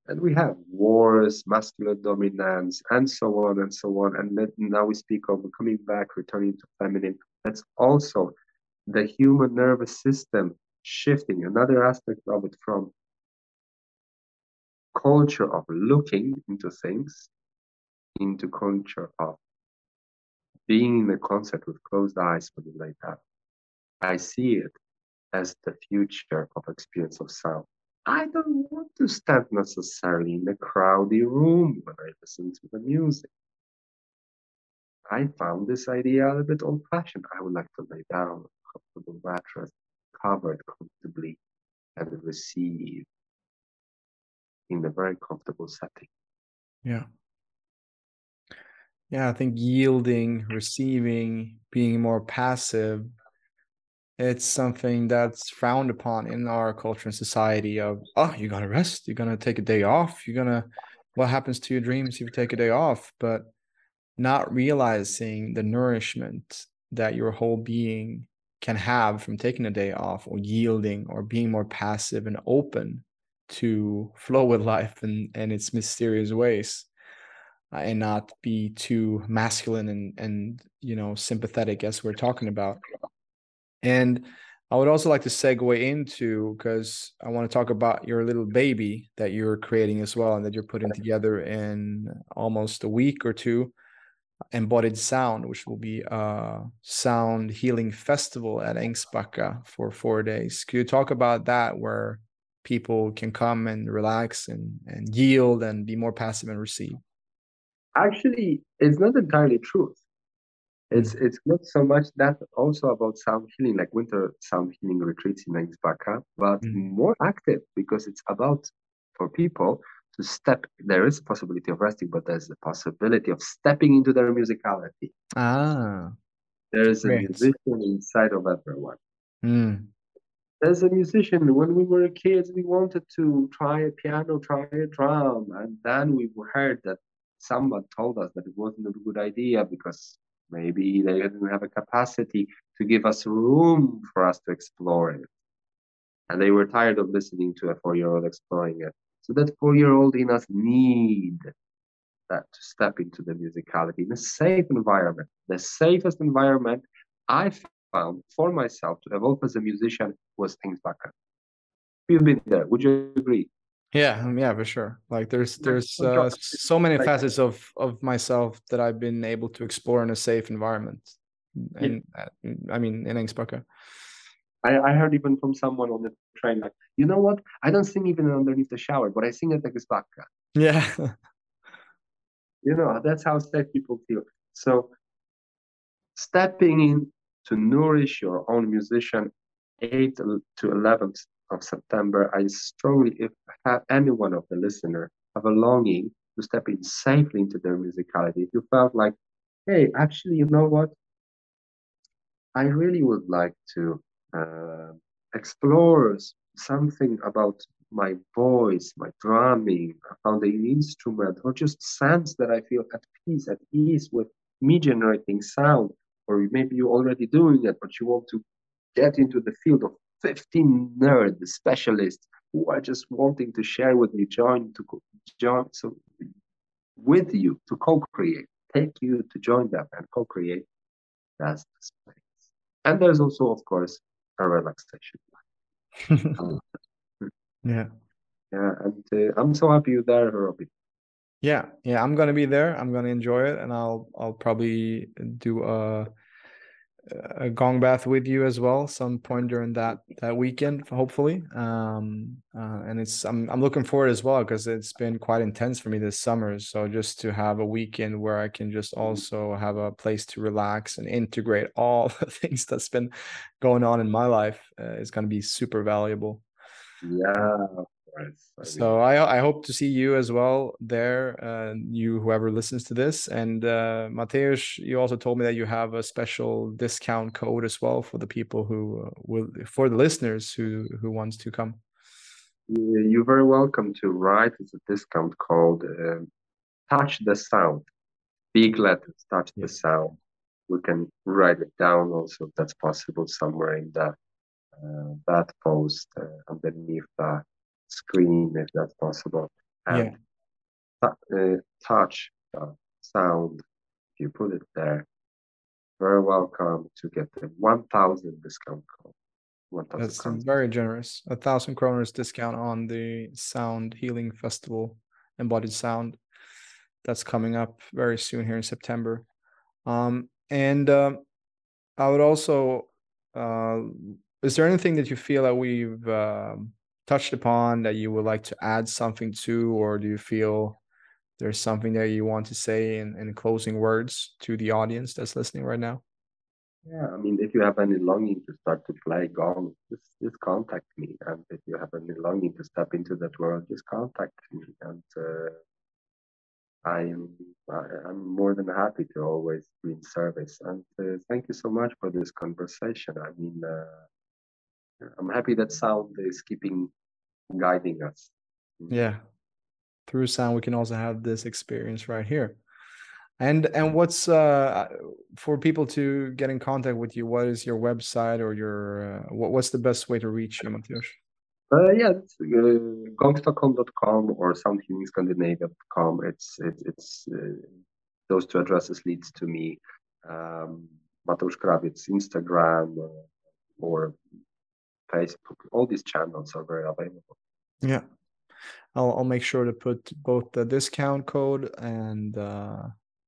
and we have wars, masculine dominance, and so on and so on. And then now we speak of coming back, returning to feminine. That's also the human nervous system shifting. Another aspect of it from culture of looking into things into culture of being in a concert with closed eyes you lay down. I see it as the future of experience of sound. I don't want to stand necessarily in a crowded room when I listen to the music. I found this idea a little bit old fashioned. I would like to lay down on a comfortable mattress, covered comfortably, and receive in a very comfortable setting. Yeah. Yeah, I think yielding, receiving, being more passive, it's something that's frowned upon in our culture and society of, oh, you're gonna rest, you're gonna take a day off, you're gonna what happens to your dreams if you take a day off? But not realizing the nourishment that your whole being can have from taking a day off or yielding or being more passive and open to flow with life and, and its mysterious ways uh, and not be too masculine and and you know sympathetic as we're talking about and i would also like to segue into because i want to talk about your little baby that you're creating as well and that you're putting together in almost a week or two embodied sound which will be a sound healing festival at Ängsbacka for four days. Could you talk about that where people can come and relax and and yield and be more passive and receive? Actually, it's not entirely truth. It's it's not so much that also about sound healing, like winter sound healing retreats in Ängsbacka, but Mm. more active because it's about for people to step. There is a possibility of resting, but there's the possibility of stepping into their musicality. ah There is a musician inside of everyone. mm. There's a musician. When we were kids, we wanted to try a piano, try a drum, and then we heard that someone told us that it wasn't a good idea because maybe they didn't have a capacity to give us room for us to explore it. And they were tired of listening to a four-year-old exploring it. So that four-year-old in us need that to step into the musicality in a safe environment. The safest environment I found for myself to evolve as a musician was Ängsbacka. You've been there. Would you agree? Yeah um, yeah for sure like there's there's so uh, so many facets of of myself that i've been able to explore in a safe environment and uh, i mean in Ängsbacka. I, I heard even from someone on the train, like, you know what? I don't sing even underneath the shower, but I sing at Ängsbacka. yeah You know, that's how safe people feel. So stepping in to nourish your own musician, 8 to 11th of September, I strongly, if have any one of the listener have a longing to step in safely into their musicality, if you felt like, hey, actually, you know what? I really would like to uh, explore something about my voice, my drumming, found an instrument, or just sense that I feel at peace, at ease with me generating sound. Or maybe you're already doing it, but you want to get into the field of 15 nerds, specialists who are just wanting to share with you, join to co- join so with you to co-create, take you to join them and co-create. That's the space. And there's also, of course, a relaxation. Yeah yeah, and uh, I'm so happy you're there, Robbie. yeah yeah i'm gonna be there i'm gonna enjoy it and i'll i'll probably do a a gong bath with you as well some point during that that weekend hopefully. Um uh, and it's i'm i'm looking forward as well because it's been quite intense for me this summer. So just to have a weekend where i can just also have a place to relax and integrate all the things that's been going on in my life uh, is going to be super valuable. Yeah so I, I hope to see you as well there, uh, you whoever listens to this. And uh, Mateusz, you also told me that you have a special discount code as well for the people who uh, will, for the listeners who who wants to come. You're very welcome to write. It's a discount called uh, "Touch the Sound." Big letters, touch the sound. We can write it down also if that's possible somewhere in that uh, that post uh, underneath that screen if that's possible. And yeah. uh, touch, uh, sound, if you put it there, very welcome to get the 1000 discount code. 1, That's very generous. A thousand kroners discount on the Sound Healing Festival, Embodied Sound. That's coming up very soon here in September. Um, and uh, I would also, uh, is there anything that you feel that we've um, touched upon that you would like to add something to, or do you feel there's something that you want to say in, in closing words to the audience that's listening right now? Yeah, I mean, if you have any longing to start to play gong, just, just contact me. And if you have any longing to step into that world, just contact me. And uh, I am I, am more than happy to always be in service. And uh, thank you so much for this conversation. I mean, uh, I'm happy that sound is keeping guiding us. Yeah. Through sound, we can also have this experience right here. And and what's uh for people to get in contact with you? What is your website or your uh, what, what's the best way to reach you, Mateusz? Uh, yeah, it's uh, gongstockholm.com or soundhealingscandinavia.com. It's it's, it's uh, those two addresses leads to me. Um, Mateusz Krawiec Instagram uh, or Facebook. All these channels are very available. Yeah. I'll, I'll make sure to put both the discount code and uh,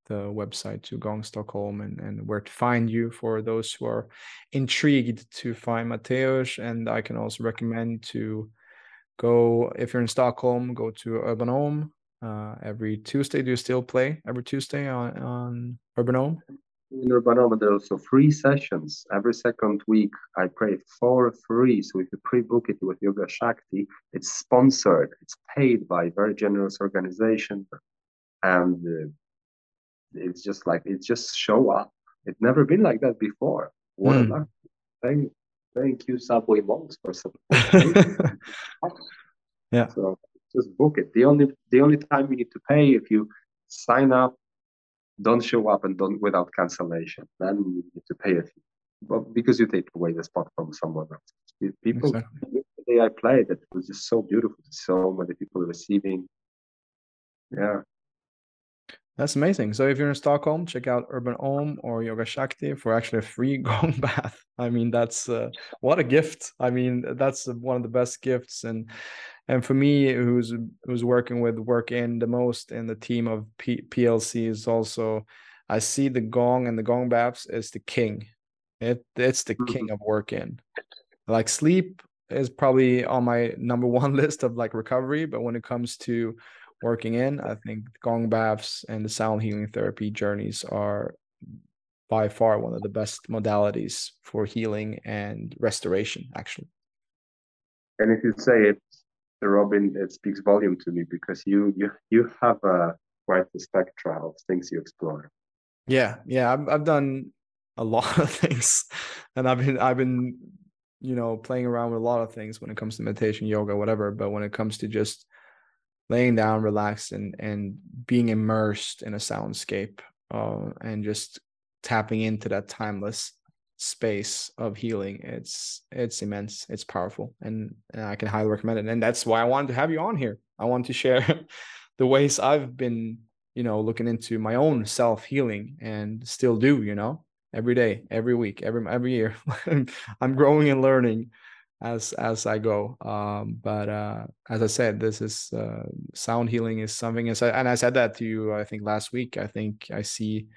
the website to Gong Stockholm and, and where to find you for those who are intrigued to find Mateusz. And I can also recommend to go, if you're in Stockholm, go to Urban Home uh, every Tuesday. Do you still play every Tuesday on, on Urban Home? In Urbanoma, there are also free sessions. Every second week, I pray for free. So if you pre-book it with Yoga Shakti, it's sponsored. It's paid by a very generous organization. And uh, it's just like, it's just show up. It's never been like that before. What mm. a luck. Thank, thank you, Subway Monks, for supporting. yeah. So just book it. The only, the only time you need to pay if you sign up don't show up and don't without cancellation. Then you need to pay a fee. But because you take away the spot from someone else. People exactly. the day I played, it was just so beautiful. So many people receiving. Yeah. That's amazing. So if you're in Stockholm, check out Urban Home or Yoga Shakti for actually a free gong bath. I mean, that's uh, what a gift. I mean, that's one of the best gifts. And and for me who's who's working with work in the most in the team of P- plc is also i see the gong and the gong baths is the king it it's the king mm-hmm. of work in like sleep is probably on my number one list of like recovery but when it comes to working in i think gong baths and the sound healing therapy journeys are by far one of the best modalities for healing and restoration actually and if you say it Robin, it speaks volume to me because you you you have a quite the spectrum of things you explore. Yeah, yeah, I've I've done a lot of things, and I've been I've been you know playing around with a lot of things when it comes to meditation, yoga, whatever. But when it comes to just laying down, relaxed, and and being immersed in a soundscape, uh, and just tapping into that timeless space of healing it's it's immense it's powerful and, and i can highly recommend it. And that's why i wanted to have you on here. I want to share the ways i've been you know looking into my own self healing and still do you know every day every week every every year. I'm growing and learning as as i go um but uh as i said this is uh sound healing is something and i said that to you i think last week i think i see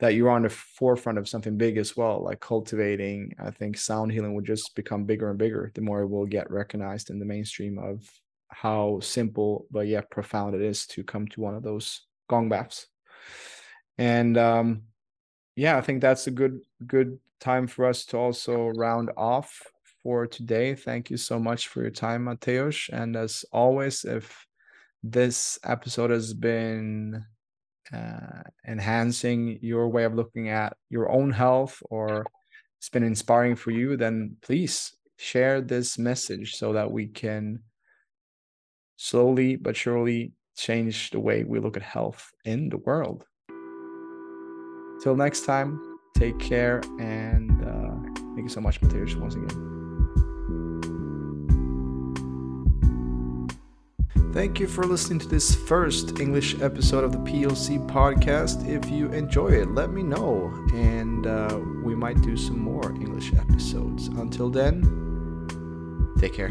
that you're on the forefront of something big as well, like cultivating. I think sound healing will just become bigger and bigger the more it will get recognized in the mainstream of how simple but yet profound it is to come to one of those gong baths. And um, yeah, I think that's a good good time for us to also round off for today. Thank you so much for your time, Mateusz. And as always, if this episode has been uh, enhancing your way of looking at your own health or it's been inspiring for you, then please share this message so that we can slowly but surely change the way we look at health in the world. Till next time, take care and uh, thank you so much, Mateusz, once again. Thank you for listening to this first English episode of the PLC podcast. If you enjoy it, let me know, and uh, we might do some more English episodes. Until then, take care.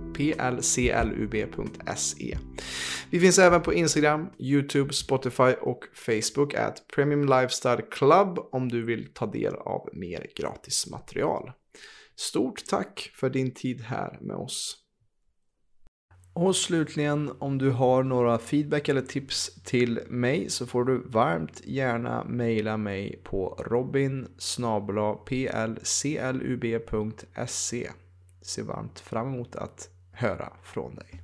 plclub.se. Vi finns även på Instagram, YouTube, Spotify och Facebook at Premium Lifestyle Club om du vill ta del av mer gratis material. Stort tack för din tid här med oss. Och slutligen om du har några feedback eller tips till mig så får du varmt gärna mejla mig på robin plclub.se. Ser varmt fram emot att höra från dig.